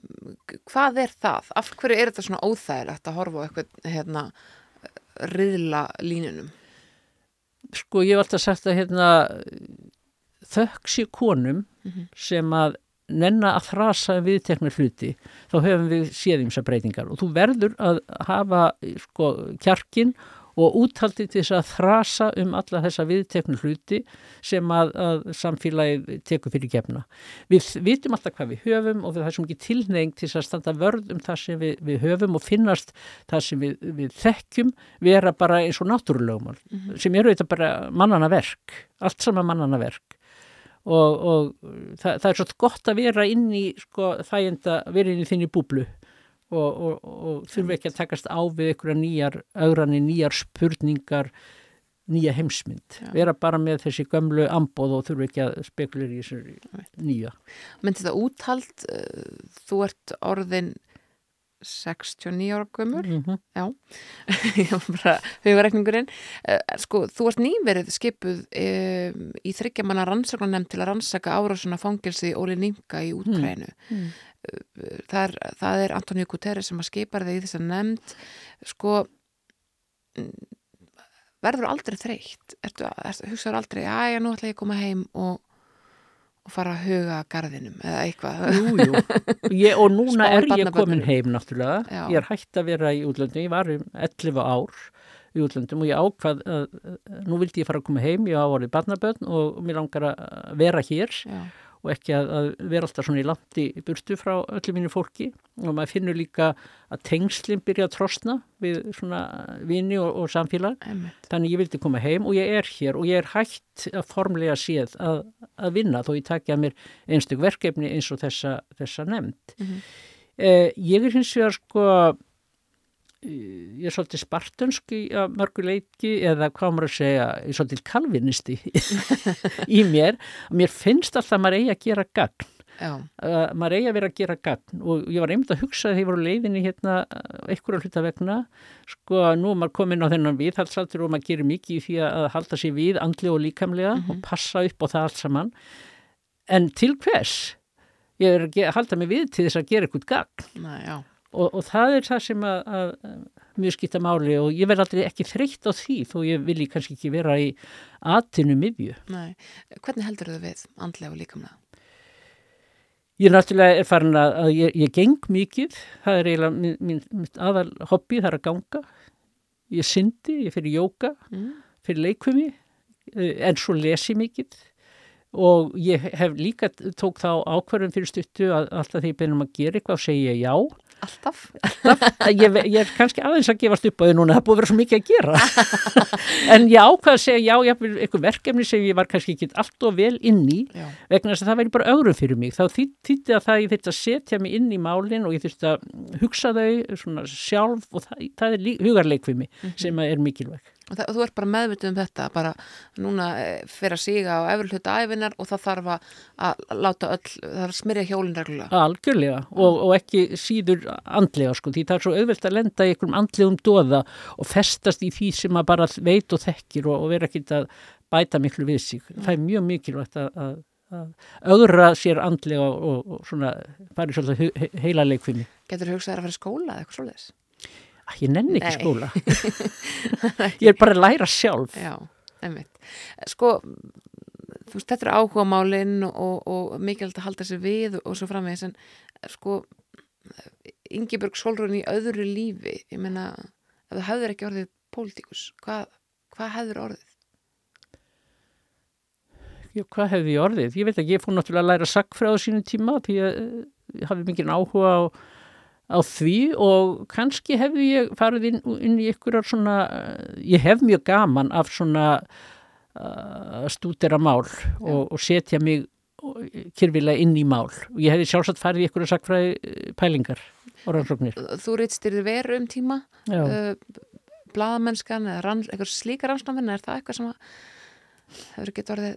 Speaker 1: hvað er það? Af hverju er þetta svona óþægilegt að horfa á eitthvað hérna riðla línunum?
Speaker 4: Sko ég hef alltaf sagt að hérna þökk sé konum sem að nenna að þrasa um viðtekna hluti þá höfum við séð ímsa breytingar og þú verður að hafa sko kjarkin og úthaldið til þess að þrasa um alla þessa viðteknu hluti sem að, að samfélagið tekur fyrir gefna. Við vitum alltaf hvað við höfum og er svo mikið tilneying til þess að standa vörð um það sem við, við höfum og finnast það sem við, við þekkjum vera bara eins og náttúrulegumál sem eru þetta bara mannana verk, allt saman mannana verk. Og, og það, það er svo gott að vera inn í sko, þæginda, vera inn í þinni búblu og, og, og þurfi ekki að takast á við einhverja nýjar augranir, nýjar spurningar nýja heimsmynd,
Speaker 1: Já.
Speaker 4: vera bara með þessi gömlu ambóð og þurfi ekki að spekulir í þessu nýja.
Speaker 1: Menn þetta úthald, uh, þú ert orðin 69 ára gömur,
Speaker 4: mm -hmm.
Speaker 1: já, *laughs* ég var bara hugarekningurinn. Uh, sko, þú ert nýverið skipuð um, í þryggjamanna rannsaklarnemnd til að rannsaka árásuna fangilsi Óli Ninga í útgrænu.
Speaker 4: Mm.
Speaker 1: það er, það er Antonio Guterres sem að skipa það í þess að nefnd sko verður aldrei þreytt hugsaður aldrei, já, já, nú ætla ég að koma heim og, og fara að huga að garðinum eða eitthvað.
Speaker 4: Jú, jú. *laughs* Ég, og núna er ég komin heim náttúrulega.
Speaker 1: Já.
Speaker 4: Ég er hægt að vera í útlöndum. Ég var um 11 ár í útlöndum og ég ákvað að að nú vildi ég fara að koma heim. Ég á orðið barnabörn og mér langar að vera hér
Speaker 1: Já,
Speaker 4: og ekki að, að vera alltaf svona í landi burtu frá öllu mínu fólki og maður finnur líka að tengslinn byrja að trosna við svona vini og, og samfélag
Speaker 1: einmitt.
Speaker 4: þannig ég vildi koma heim og ég er hér og ég er hægt að formlega séð að, að vinna þó ég takja mér einstök verkefni eins og þessa, þessa nefnd
Speaker 1: Mhm.
Speaker 4: eh, ég er hins vegar sko ég er svolítið spartönsk í að mörgu leiki eða hvað maður að segja, ég er svolítið kalvinisti í *laughs* mér. Mér finnst alltaf að maður eigi að gera gagn.
Speaker 1: Já,
Speaker 4: uh, maður eigi að vera að gera gagn. Og ég var einmitt að hugsa þegar ég voru leiðinni hérna einhverja hluta vegna sko nú er maður komin á þennan viðhaldsaldur og maður gerir mikið í því að halda sér við andli og líkamlega og passa upp á það allt saman. En til hvers? Ég er að halda mig við til þess að gera eitthvað gagn.
Speaker 1: Næ.
Speaker 4: Og, og það er það sem að, að, mjög skipta máli og ég verð aldrei ekki þreytt á því þó ég vilji kannski ekki vera í atinu miðju.
Speaker 1: Nei. Hvernig heldur þau við andlega og líkamlega?
Speaker 4: Ég náttúrulega er farin að, að ég, ég geng mikið, það er eiginlega mín, mín, mitt aðal hobby, það er að ganga. Ég syndi, ég fyrir jóka,
Speaker 1: Mm.
Speaker 4: fyrir leikvimi, eh, en svo lesi mikið og ég hef líka tók þá ákvarðum fyrir stuttu að alltaf því ég beinum að gera eitthvað og segja já.
Speaker 1: Alltaf?
Speaker 4: Ég, ég er kannski aðeins að gefast upp á því núna, það búið að vera svo mikið að gera. *laughs* en ég ákvað að segja já, eitthvað verkefni sem ég var kannski ekki allt og vel inn í
Speaker 1: Já.
Speaker 4: vegna þess að það væri bara ögrum fyrir mig þá þýtti að það ég þurfti að setja mig inn í málinn og ég þurfti að hugsa þau svona sjálf og það, það er lí- hugarleikvimi sem að er mikilvæg
Speaker 1: Og, það, og þú ert bara meðvitið um þetta, bara núna eh, fyrir að síga á efri hluta æfinar og það þarf að, að láta öll, það þarf að smyrja hjólinn reglulega.
Speaker 4: algjörlega og, og ekki síður andlega sko því það er svo auðvelt að lenda í einhverjum andlegum doða og festast í því sem maður bara veit og þekkir og, og vera ekki að bæta miklu við sig það er mjög mikilvægt að, að, að augra sér andlega og, svona farið svolítið heila leikfimi
Speaker 1: Getur þú hugsað þér að fara í skóla eða eitthvað svoleiðis?
Speaker 4: Ég nenni ekki
Speaker 1: Nei.
Speaker 4: skóla *laughs* ég er bara að læra sjálf
Speaker 1: Já, einmitt. Sko, þú veist, þetta er áhuga málinn og, og mikilvægt að halda sér við og svo framvegis en sko, Ingibjörg Solrún í öðru lífi, ég meina, ef þú hefur ekki orðið pólitíkus, hvað, hvað hefur orðið?
Speaker 4: Já, hvað hefði ég orðið? Ég veit ekki, ég fór náttúrulega að læra sagfræð á sínum tíma því að eh, ég hafi mikið áhuga á, á því og kannski hefði ég farið inn, inn í ykkur svona, ég hef mjög gaman af svona uh, stúdera mál og, og setja mig kyrfilega inn í mál og ég hefði sjálfsagt farið í ykkur sagfræði eh, pælingar og rannsóknir.
Speaker 1: Þú reytstyrði veru um tíma, uh, blaðamennskan eða rann, eitthvað slíka rannsnáfinn, er það eitthvað sem hefur ekki orðið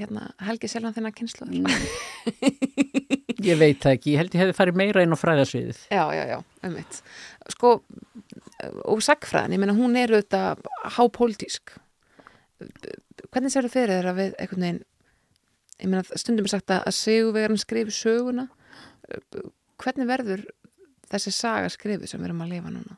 Speaker 1: hérna, helgi sjálfan þennan kynslu? *laughs*
Speaker 4: Ég veit það ekki, ég held ég hefði farið meira inn á fræðasviðið.
Speaker 1: Já, já, já, ummitt. Sko, og sagfræðin, ég meina, hún er auðvitað hápólitísk. Hvernig sér þú fyrir að við einhvern veginn, ég meina, stundum er sagt að sigurvegarinn skrifi söguna. Hvernig verður þessi saga skrifið sem við erum að lifa núna?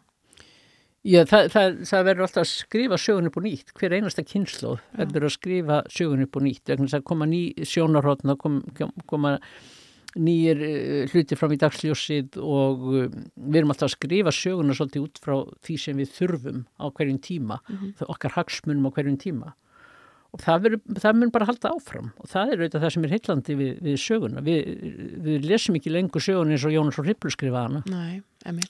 Speaker 4: Já, það, það, það verður alltaf að skrifa sögun upp og nýtt, hver einasta kynnslóð verður að skrifa sögun upp og nýtt vegna þess að koma ný sjónarhóttna kom, kom, koma nýjir uh, hluti fram í dagsljósið og uh, við erum alltaf að skrifa söguna svolítið út frá því sem við þurfum á hverjum tíma, það okkar hagsmunum á hverjum tíma. Og það, verður, það mun bara halda áfram og það er auðvitað það sem er heillandi við, við söguna. Við, við lesum ekki lengur sögun eins og Jónas og Ripplu skrifa hana.
Speaker 1: Nei,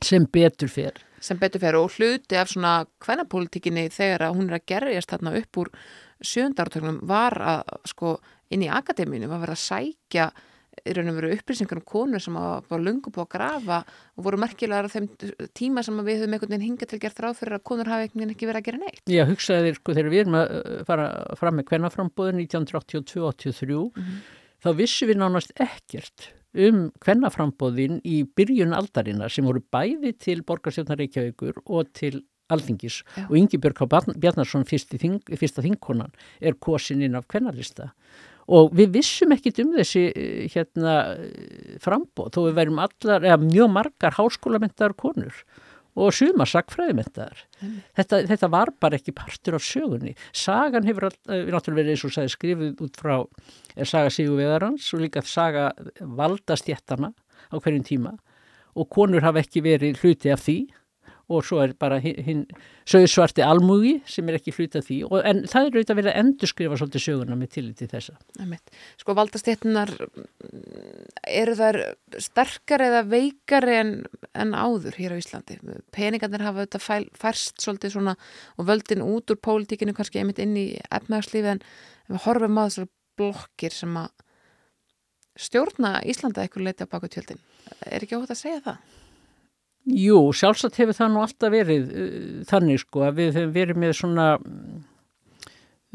Speaker 4: sem betur fer.
Speaker 1: Sem betur fer og hluti af svona kvennapólitíkinni þegar að hún er að gerjast þarna upp úr sjöndartögnum var að sko inn í akademínu var verið að sækja í raun og veru upplýsingar um konur sem var lungu búið að grafa og voru merkilegar á þeim tíma sem við höfum einhvern veginn hingað til gert ráð fyrir að konur hafi einhvern veginn ekki verið að gera neitt.
Speaker 4: Já, hugsaði þér, sko, þegar við erum að uh, fara fram með kvennaframbóðin 1982-83, þá vissum við nánast ekkert um kvennaframbóðin í byrjun aldarinnar sem voru bæði til borgarstjórnar Reykjavíkur og til Alþingis
Speaker 1: Já.
Speaker 4: og Ingi Björk H. Bjarnarsson, fyrsta þingkonan, er kosin inn af kvennalista. Og við vissum ekkit um þessi eh, hérna, frambóð, þó við værum allar, eða mjög margar háskólamentaðar konur og suma sagfræðimentaðar. Þetta, þetta var bara ekki partur af sögunni. Sagan hefur uh, náttúrulega verið eins og sagði skrifið út frá er saga Sigur Veðarans og líka saga valdastjættana á hverjum tíma og konur hafa ekki verið hluti af því og svo er bara sögusvarti almúgi sem er ekki hluti af því og, en það er auðvitað verið að endurskrifa svolítið söguna með tillit þessa.
Speaker 1: Sko valdastéttunar eru þær sterkar eða veikar en, en áður hér á Íslandi. Peningarnir hafa auðvitað færst svolítið svona og völdin út úr pólitíkinu kannski einmitt inn í efnægslífi en við horfum á þessar blokkir sem að stjórna Íslanda eitthvað leiti á baku tjöldin. Er ekki óhætt að segja það?
Speaker 4: Jú, sjálfsagt hefur það nú alltaf verið uh, þannig sko að við hefum verið með svona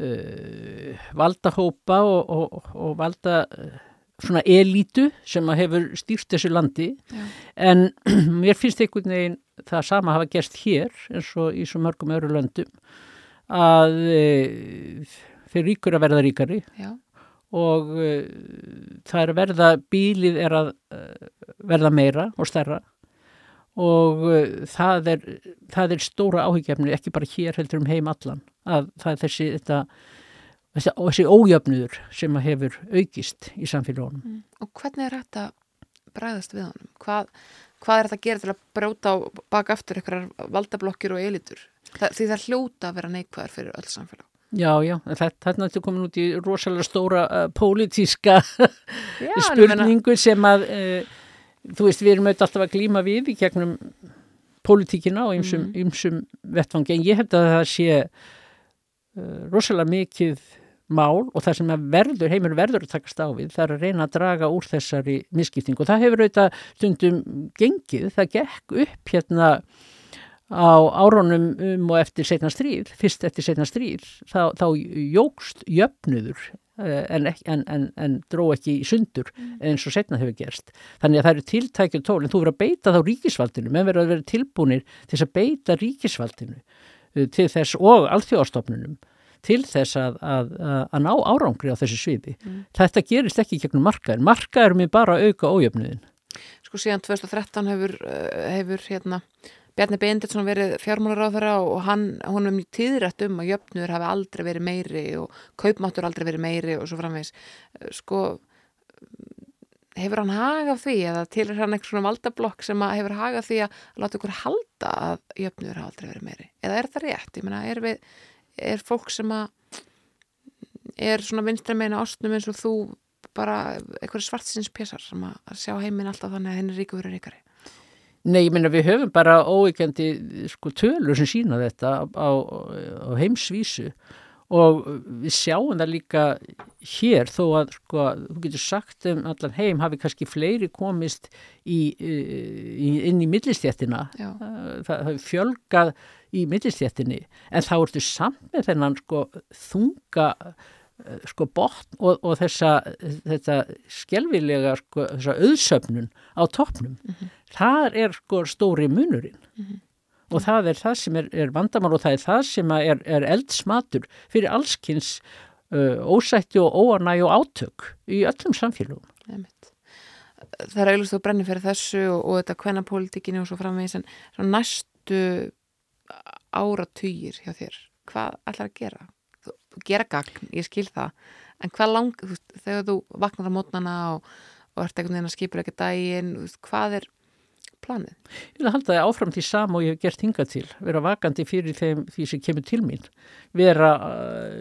Speaker 4: uh, valdahópa og, og, og valda uh, svona elítu sem að hefur stýrt þessu landi
Speaker 1: Já.
Speaker 4: en *clears throat* mér finnst einhvern veginn það sama hafa gerst hér eins og í svo mörgum öru löndum að uh, þeir ríkur að verða ríkari
Speaker 1: Já.
Speaker 4: og uh, það er að verða, bílið er að uh, verða meira og stærra og uh, það, er, það er stóra áhyggjafni, ekki bara hér heldur um heim allan, að það er þessi, þetta, þessi, ójöfnuður sem að hefur aukist í samfélagunum.
Speaker 1: Mm. Og hvernig er þetta bræðast við honum? Hvað, hvað er þetta að gera til að bróta baka aftur einhverjar valdablokkir og elitur? Það, því það hljóta að vera neikvæðar fyrir öll samfélag.
Speaker 4: Já, já, þetta er náttúrulega komin út í rosalega stóra uh, pólitíska
Speaker 1: Já,
Speaker 4: spurningu sem að uh, þú veist, við erum auðvitað alltaf að glíma við í gegnum pólitíkina og ymsum,
Speaker 1: Mhm.
Speaker 4: ymsum vettfangi, en ég held að það sé uh, rosalega mikið mál og það sem verður, heimur verður að takast á við, það er að reyna að draga úr þessari misskipting og það hefur auðvitað stundum gengið, það gekk upp hérna á árónum um og eftir setna stríð, fyrst eftir setna stríð, þá, þá jógst jöfnuður en, ek- en, en, en dró ekki í sundur eins og setna hefur gerst. Þannig að það eru tiltækjur tól, en þú verður að beita þá ríkisvaldinu, menn verður að vera tilbúnir til þess að beita ríkisvaldinu eh, til þess og alþjóðastofnunum til þess að, að, að, ná árangri á þessu sviði. Þetta gerist ekki gegnum markaðin. Markaður mér bara að auka ójöfnuðin.
Speaker 1: Sko síðan 2013 hefur, uh, hefur hérna, Bjarni Benditsson verið fjármálaráðara og hann, hún er mjög tíðrætt um að jöfnur hafi aldrei verið meiri og kaupmáttur aldrei verið meiri og svo framvegis. Uh, Sko, hefur hann hagað því eða til er hann eitthvað svona valdablokk sem hefur hagað því að láta ykkur halda að jöfnur hafi aldrei verið meiri? Eða er það rétt? Ég meina, er, við, er fólk sem að er svona vinstra meina ástnum eins og þú bara eitthvað svartsins pésar sem að sjá heiminn alltaf þannig að henni ríku verið ríkari.
Speaker 4: Nei, ég meina við höfum bara óeikjandi sko tölur sem sína þetta á, á heimsvísu. Og við sjáum það líka hér þó að sko þú getur sagt um allan heim hafi kannski fleiri komist í, í, inn í millistjættina það hafi fjölgað í millistjættinni en þá ertu samt með þennan sko þunga sko botn og, og þessa þetta skelvilega sko þessa auðsöfnun á toppnum þar er sko stóri munurinn og það er það sem er, er vandamál og það er það sem er, er eldsmatur fyrir allskins uh, ósætti og óanæg og átök í öllum samfélagum.
Speaker 1: Einmitt. Það er auðvitað að brenni fyrir þessu og, og þetta kvennapólitíkinu og svo framvegis en svo næstu áratugir hjá þér. Hvað ætlar að gera? Gera gagn, ég skil það, en hvað lang, þú, veist, þegar þú vaknar á mótnana og, og ert einhvern veginn að skipur ekki veist, hvað er planið?
Speaker 4: Ég vil halda það áfram því sama og ég hef gert hingað til, vera vakandi fyrir þeim því sem kemur til mín, vera uh,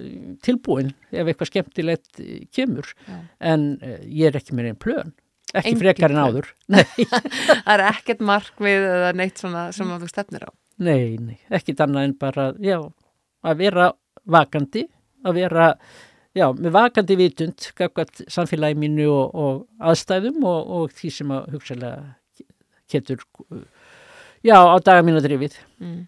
Speaker 4: tilbúin ef eitthvað skemmtilegt eh, kemur,
Speaker 1: Já.
Speaker 4: en uh, ég er ekki með einn plön, ekki
Speaker 1: Engin
Speaker 4: frekar en áður. *laughs* Nei,
Speaker 1: Það er ekkert markmið eða neitt svona sem að þú stefnir á.
Speaker 4: nei, nei, ekkit annað en bara, já, að vera vakandi, að vera, já, með vakandi vitund, samfélagi mínu og, og aðstæðum og, og því sem að hugsalega getur, já, á daga mínu drifið.
Speaker 1: Mm.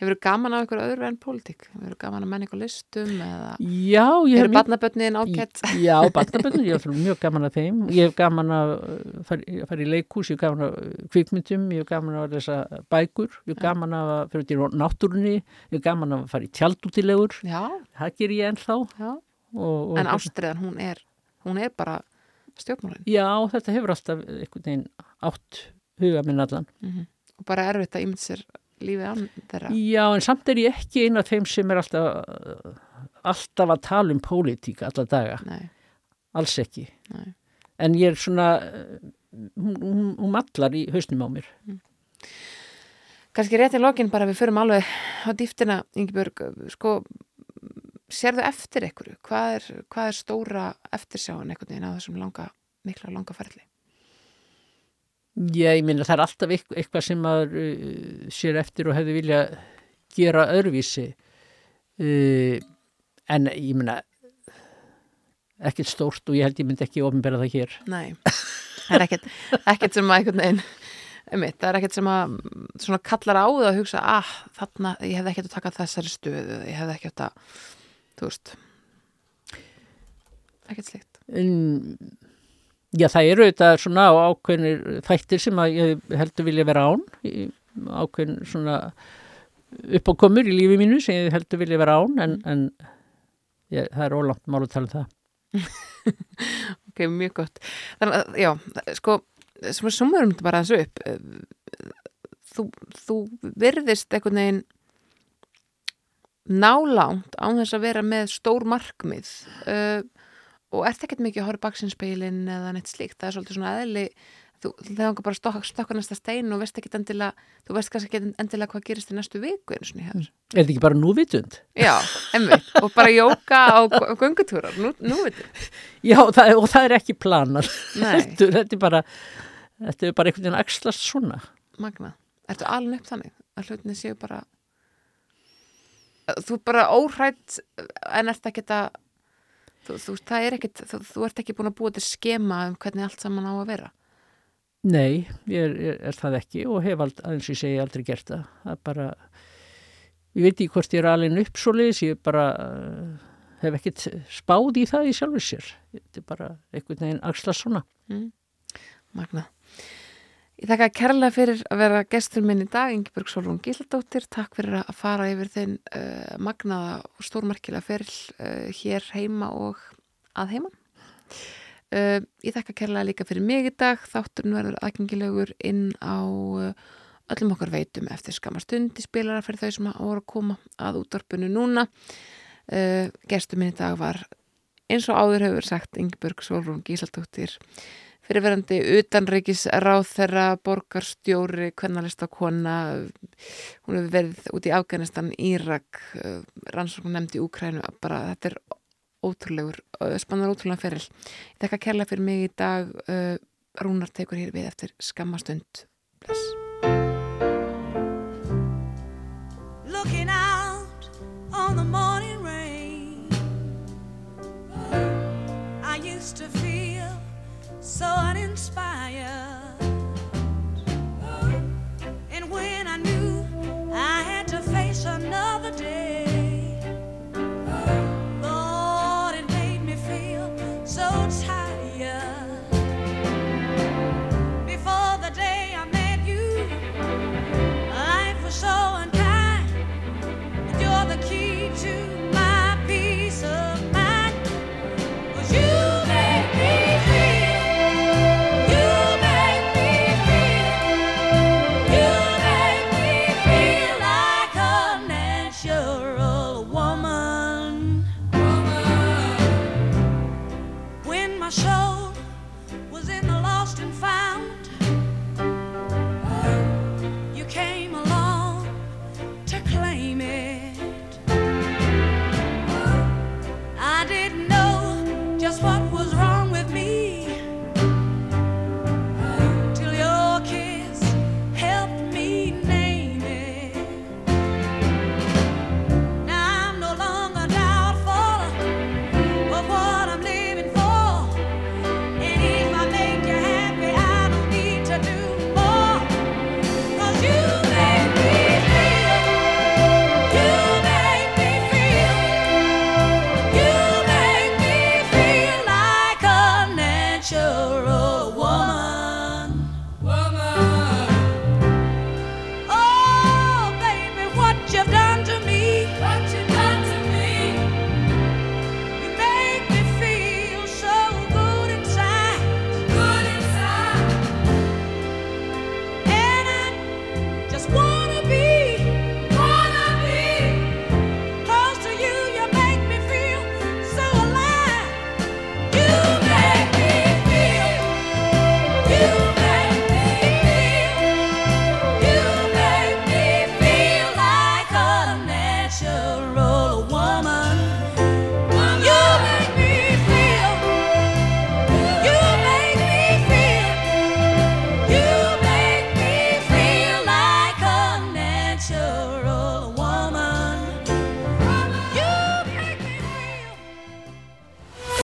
Speaker 1: Hefur gaman á ykkur öðru en pólitík? Hefur gaman að menn ykkur listum eða
Speaker 4: Já, ég
Speaker 1: eru
Speaker 4: hef
Speaker 1: barnabötnin ágætt?
Speaker 4: Já, barnaböndin, ég hef mjög gaman að þeim. Ég hef gaman að uh, fara, að fara í leikhús, ég hef gaman að uh, kvikmyndum, ég hef gaman að lesa bækur, ég hef gaman að fara út í náttúrunni, ég hef gaman að fara í tjaldútilegur,
Speaker 1: Já,
Speaker 4: það ger ég ennþá. Og, og,
Speaker 1: En ástriðan, hún er, hún er bara stjórnmálinn.
Speaker 4: Já, þetta hefur alltaf einhvern veginn átt huga minn allan.
Speaker 1: Og bara erfitt að ímynd sér lífið án þeirra
Speaker 4: Já, en samt er ég ekki eina af þeim sem er alltaf, alltaf að tala um pólitík alla daga,
Speaker 1: Nei,
Speaker 4: alls ekki.
Speaker 1: nei.
Speaker 4: En ég er svona, eh, hún, hún, mallar í hausnum á mér.
Speaker 1: Kannski rétt í lokin bara við förum alveg á dýftina, Ingeborg, sko, sérðu eftir ykkur? Hvað er, hvað er stóra eftirsjáin einhvern veginn á þessum langa, mikla langa ferli?
Speaker 4: Já, ég minna það er alltaf eitthvað, sem maður uh, sér eftir og hefði vilja gera öðruvísi. Uh, en ég minna, ekkert stórt og ég held ég myndi ekki ofinbera það hér.
Speaker 1: Nei, það er ekkert, ekkert sem að einhvern veginn, einmitt, það er ekkert sem að svona kallar á það að hugsa, ah, þarna, ég hefði ekkert að taka þessari stöðu, ég hefði ekkert að, þú veist, ekkert slíkt.
Speaker 4: En, já, það eru þetta svona ákveðnir þættir sem að ég heldur vilja vera án, ákveðin svona uppákomur í lífi mínu sem ég heldur vilja vera án, en, en ég, það er ólangt mál að tala um það. *laughs*
Speaker 1: Ok, mjög gott. Þannig að, já, sko, sem að sumurum þetta bara þessu upp, eh, þú, þú virðist einhvern veginn nálánt án þess að vera með stór markmið uh, og ert ekkert mikið að horfa baksinnspeilin eða neitt slíkt, það er svolítið svona eðli þú þegar bara stokka, stokka næsta stein og veist ekkert endilega, þú veist kannski ekki endilega hvað gerist í næstu viku eins og hér.
Speaker 4: Er þetta ekki bara núvitund?
Speaker 1: Já, emmi, og bara jóka á göngutúrar, nú, nú veitum.
Speaker 4: Já, það, og það er ekki planar. Þetta, þetta er bara, þetta er bara einhvern veginn axlast svona.
Speaker 1: Magna, ertu alveg upp þannig að hlutinni séu bara þú er bara óhrætt en ert ekki að þú, þú, það er ekkit, þú, þú ert ekki búin að búa til skema um hvernig allt saman á að vera
Speaker 4: Nei, ég er, er, er það ekki og hef ald, eins og ég segi aldrei gert það. Það er bara, ég veit ekki hvort ég er alveg upp svo leiðis, ég bara uh, hef ekkert spáð í það í sjálfur sér. Þetta er bara einhvern veginn axlast svona.
Speaker 1: mm. Magna Ég þakka kærlega fyrir að vera gestur minn í dag, Ingeborg Solrún Gísladóttir. Takk fyrir að fara yfir þinn uh, magnaða og stórmarkilega feril uh, hér heima og að heima. Uh, Ég þakka kærlega líka fyrir mig í dag. Þátturinn verður aðgengilegur inn á öllum okkar veitum eftir skamma stund. Í spilara fyrir þau sem voru að koma að útvarpinu núna. Gestur minn í dag var eins og áður hefur sagt Ingeborg Solrún Gísladóttir fyrirverandi utanreikis ráð þeirra borgarstjóri, kvennalista kona hún hefur verið út í Afganistan, Írak rannsókn nefndi Úkrænu bara þetta er ótrúlegur spannar ótrúlega feril. Ég þekka kærlega fyrir mig í dag uh, Rúnar tekur hér við eftir skammastund Bless.
Speaker 6: looking out on the morning so uninspired. And when I knew I had to face another day, Lord, it made me feel so tired.